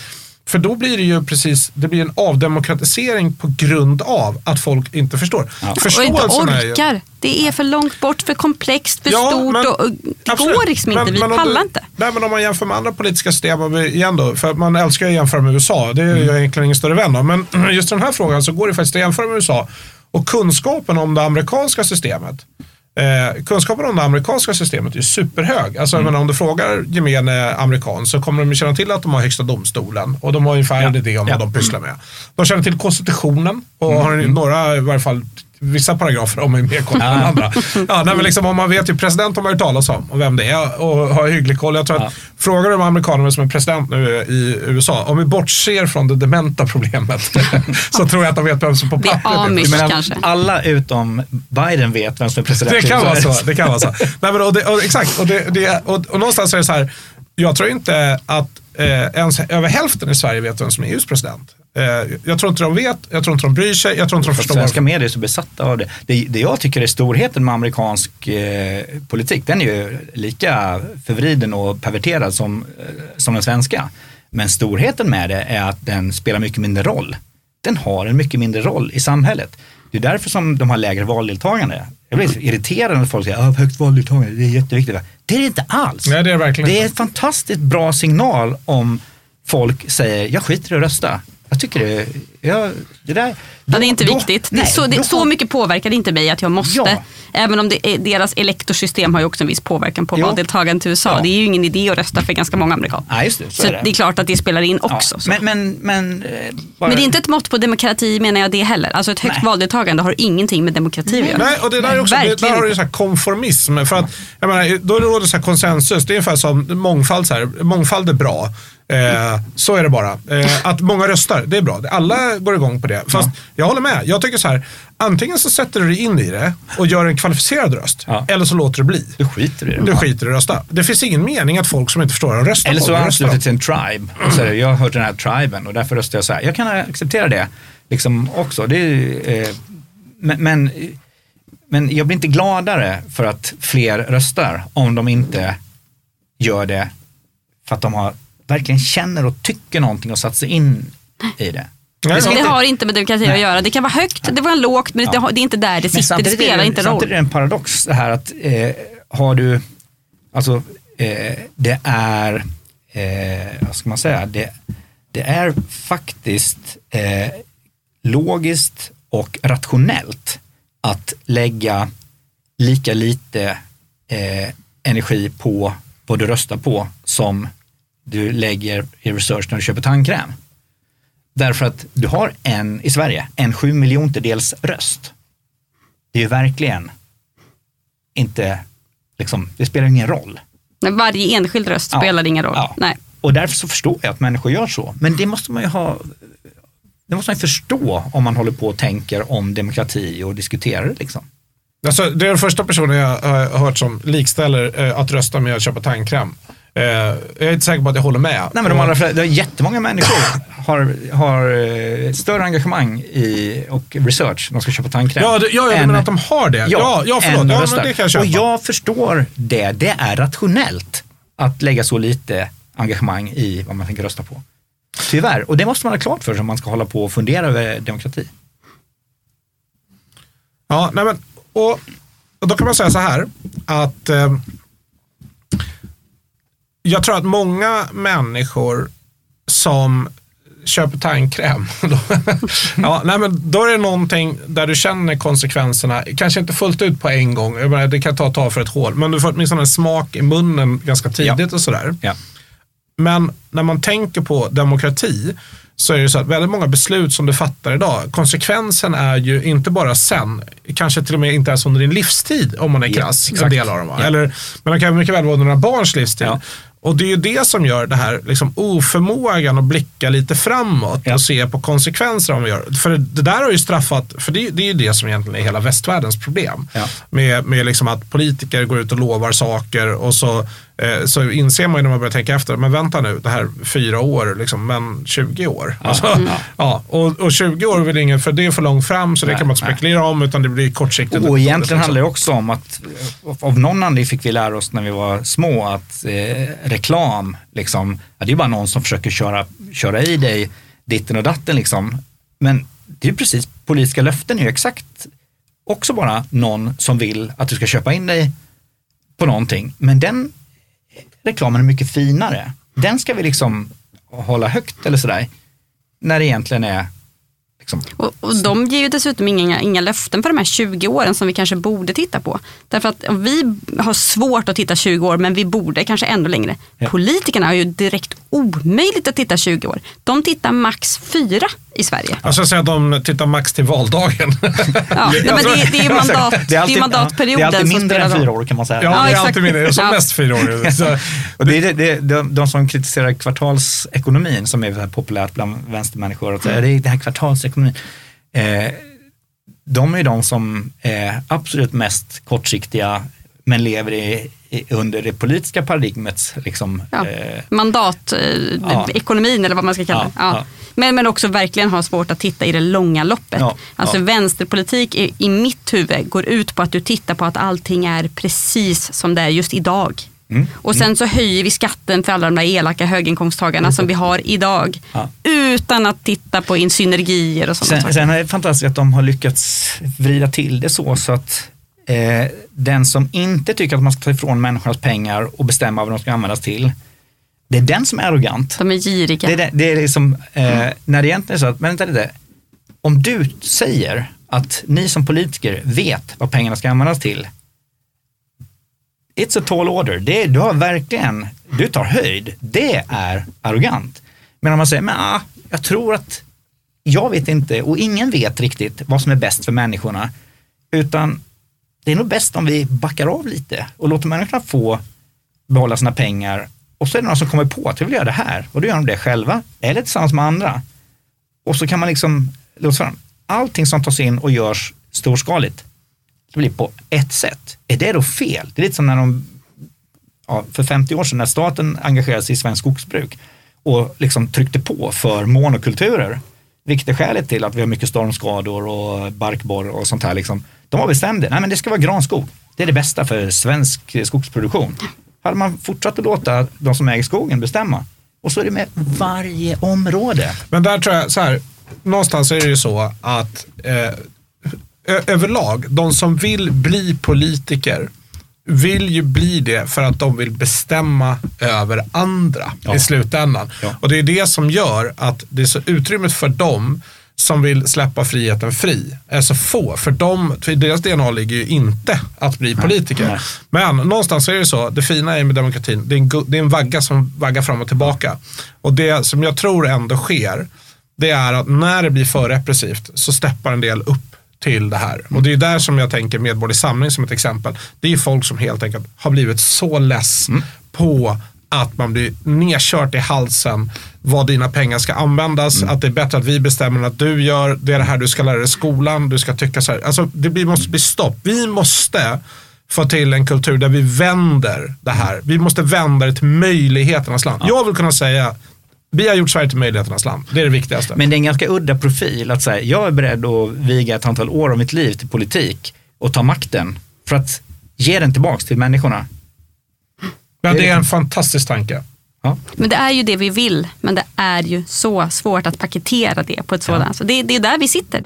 för då blir det ju precis, det blir en avdemokratisering på grund av att folk inte förstår. Ja. Och inte ju- orkar. Det är för långt bort, för komplext, för Ja, stort men- och, och det Absolut. går liksom inte. Men- Vi men pallar du- inte. Nej, men om man jämför med andra politiska system, igen då, för man älskar att jämföra med USA, det är Mm. jag egentligen ingen större vän av, men just den här frågan så går det faktiskt att jämföra med USA. Och kunskapen om det amerikanska systemet, eh, kunskapen om det amerikanska systemet är superhög. Alltså, Mm. menar, om du frågar gemene amerikan så kommer de ju känna till att de har högsta domstolen och de har ungefär en idé om Ja. Mm. vad de pysslar med. De känner till konstitutionen och har några, i varje fall vissa paragrafer om är mer koll än andra. Ja, nej, men liksom, om man vet ju president har man ju talas om och vem det är och har hygglig koll. Jag tror Ja. att frågar de amerikanerna som är president nu i USA, om vi bortser från det dementa problemet så tror jag att de vet vem som på Det är Amish. Menar, kanske. alla utom Biden vet vem som är president. Det kan vara så. Det kan vara så. Nej, men, och det, och, exakt, och, det, det, och, och någonstans är det så här, jag tror inte att eh, ens över hälften i Sverige vet vem som är EUs president. Eh, jag tror inte de vet, jag tror inte de bryr sig, jag tror inte de förstår. svenska medier är så besatta av det. det. Det jag tycker är storheten med amerikansk eh, politik, den är ju lika förvriden och perverterad som, eh, som den svenska. Men storheten med det är att den spelar mycket mindre roll. Den har en mycket mindre roll i samhället. Det är därför som de har lägre valdeltagande. Jag blir irriterad när folk säger att högt valdeltagande, det är jätteviktigt. Det är det inte alls. Nej, det är verkligen Det är en fantastiskt bra signal om folk säger, jag skiter i att rösta. Jag tycker det, jag, det där. Ja, det är inte då- viktigt. nej, så, det, då så mycket påverkar det inte mig att jag måste. Ja. Även om är, deras elektorsystem har ju också en viss påverkan på valdeltagandet i USA. Ja. Det är ju ingen idé att rösta för ganska många amerikaner. Nej, just det. Så, Så är det. det är klart att det spelar in Ja, också. så. Men, men, men, eh, bara, Men det är inte ett mått på demokrati menar jag det heller. Alltså ett högt Nej. valdeltagande har ingenting med demokrati att göra. Nej, och det där, är också, det, där har du så här konformism. För att, jag menar, då råder så konsensus. Det är ungefär som mångfald. Så här, mångfald är bra. Eh, så är det bara. Eh, att många röstar, det är bra. Alla går igång på det. Fast jag håller med. Jag tycker så här, antingen så sätter du dig in i det och gör en kvalificerad röst. Ja. Eller så låter det bli. Du skiter i det. Du skiter i att rösta. Det finns ingen mening att folk som inte förstår de röstar Eller så ansluter till en tribe. Och säger, jag har hört den här triben och därför röstar jag så här. Jag kan acceptera det liksom också. Det är, eh, men, men, men jag blir inte gladare för att fler röstar om de inte gör det för att de har, verkligen känner och tycker någonting och satt sig in i det. Nej, Det Det inte- har inte med demokrati att Nej. göra. Det kan vara högt, det var lågt, men det, har, det är inte där det sitter. Det spelar inte roll. Samtidigt är det en paradox det här att eh, har du, alltså eh, det är, eh, vad ska man säga, det, det är faktiskt eh, logiskt och rationellt att lägga lika lite eh, energi på vad du röstar på som du lägger i research när du köper tandkräm. Därför att du har en, i Sverige, en sju miljontedels röst. Det är ju verkligen inte, liksom, det spelar ingen roll. Nej, Varje enskild röst Ja. spelar ingen roll. Ja. Nej. Och därför så förstår jag att människor gör så. Men det måste man ju ha det måste man ju förstå om man håller på och tänker om demokrati och diskuterar det. Liksom. Alltså, det är den första personen jag har hört som likställer eh, att rösta med att köpa tandkräm. Eh, jag är inte säker på att jag håller med. Nej, men de allra, flesta- det är jättemånga människor har, har eh, större engagemang i och research när de ska köpa tandkräm. Ja, det, ja, jag menar att de har det. Ja, ja, förlåt. än Ja, men det kan jag köpa. och jag förstår det. Det är rationellt att lägga så lite engagemang i vad man tänker rösta på. Tyvärr, och det måste man ha klart för sig om man ska hålla på och fundera över demokrati. Ja, nej men, och, och då kan man säga så här att eh, jag tror att många människor som köper tandkräm, ja, nej men då är det någonting där du känner konsekvenserna, kanske inte fullt ut på en gång, jag menar, det kan ta ett tag för ett hål, men du får åtminstone en smak i munnen ganska tidigt och sådär. Ja. Men när man tänker på demokrati så är det så att väldigt många beslut som du fattar idag, konsekvensen är ju inte bara sen, kanske till och med inte ens under din livstid om man är Ja, krass, en exakt. del av dem. Ja. Eller, men det kan mycket väl vara under några barns livstid. Ja. Och det är ju det som gör det här liksom, oförmågan att blicka lite framåt Ja. och se på konsekvenser om vi gör. För det där har ju straffat, för det, det är ju det som egentligen är hela västvärldens problem. Ja. Med, med liksom att politiker går ut och lovar saker och så, så inser man ju när man börjar tänka efter, men vänta nu, det här fyra år, liksom, men 20 år. Alltså, ja. och, och 20 år vill ingen, för det är för långt fram så det Nej, kan man inte nej. spekulera om utan det blir kortsiktigt. Och egentligen handlar det också om att eh, av någon anledning fick vi lära oss när vi var små att eh, reklam, liksom, ja, det är bara någon som försöker köra, köra i dig ditten och datten. Liksom. Men det är ju precis, politiska löften är ju exakt också bara någon som vill att du ska köpa in dig på någonting. Men den reklamen är mycket finare. Den ska vi liksom hålla högt eller sådär. När det egentligen är liksom, Och, och de ger ju dessutom inga, inga löften för de här 20 åren som vi kanske borde titta på. Därför att vi har svårt att titta 20 år men vi borde kanske ännu längre. Ja. Politikerna har ju direkt omöjligt att titta 20 år. De tittar max 4 i Sverige. Jag ska säga att de tittar max till valdagen. Ja, nej, men det, det är mandat, det är alltid- mandatperioden Det är alltid mindre än fyra år kan man säga. Ja, Ja, det är exakt. alltid mindre. Som Ja. mest fyra år. Så, Och det är det, det, de, de som kritiserar kvartalsekonomin som är populärt bland vänstermänniskor. Att säga, det är det här kvartalsekonomin. Eh, de är de som är absolut mest kortsiktiga men lever i, under det politiska paradigmets liksom, Ja. eh, Mandat, eh, Ja. ekonomin eller vad man ska kalla det. Ja. Men, men också verkligen ha svårt att titta i det långa loppet. Alltså vänsterpolitik i, i mitt huvud går ut på att du tittar på att allting är precis som det är just idag. Mm, Och sen så höjer vi skatten för alla de där elaka höginkomsttagarna som vi har idag. Utan att titta på synergier och sådana Sen, sen är det fantastiskt att de har lyckats vrida till det så, så att eh, den som inte tycker att man ska ta ifrån människornas pengar och bestämma vad de ska användas till, det är den som är arrogant. De är giriga. Det är, det, det är liksom, eh, när det egentligen är så att, men vänta lite, om du säger att ni som politiker vet vad pengarna ska användas till, it's a tall order. Det, du har verkligen, du tar höjd. Det är arrogant. Men om man säger, men ah, jag tror att jag vet inte och ingen vet riktigt vad som är bäst för människorna. Utan det är nog bäst om vi backar av lite och låter människorna få behålla sina pengar. Och så är det någon som kommer på att vi vill göra det här och då gör de det själva eller tillsammans med andra. Och så kan man liksom fram. Allting som tas in och görs storskaligt, det blir på ett sätt. Är det då fel? Det är lite som när de, ja, för 50 år sedan när staten engagerade sig i svensk skogsbruk och liksom tryckte på för monokulturer. Vilket är skälet till att vi har mycket stormskador och barkborr och sånt här. Liksom. De var bestämda, nej men det ska vara granskog. Det är det bästa för svensk skogsproduktion. Hade man fortsatt att låta de som äger skogen bestämma och så är det med varje område. Men där tror jag, så här, någonstans är det ju så att eh, överlag, de som vill bli politiker vill ju bli det för att de vill bestämma över andra Ja. i slutändan. Ja. Och det är det som gör att det är så utrymmet för dem som vill släppa friheten fri är så få. För, dem, för deras DNA ligger ju inte att bli politiker. Nej. Men någonstans är det så, det fina är med demokratin, det är en, det är en vagga som vaggar fram och tillbaka. Och det som jag tror ändå sker, det är att när det blir för repressivt så steppar en del upp till det här. Och det är där som jag tänker Medborgerlig Samling som ett exempel. Det är folk som helt enkelt har blivit så less på att man blir nedkört i halsen vad dina pengar ska användas, att det är bättre att vi bestämmer än att du gör, det är det här du ska lära dig i skolan, du ska tycka så här. Alltså det blir, måste bli stopp. Vi måste få till en kultur där vi vänder det här. Vi måste vända det till möjligheternas land. Jag vill kunna säga, vi har gjort Sverige till möjligheternas land. Det är det viktigaste. Men det är en ganska udda profil att säga, jag är beredd att viga ett antal år av mitt liv till politik och ta makten för att ge den tillbaks till människorna. Men det är en fantastisk tanke. Ja. Men det är ju det vi vill, men det är ju så svårt att paketera det på ett sådant. Så det, det är där vi sitter.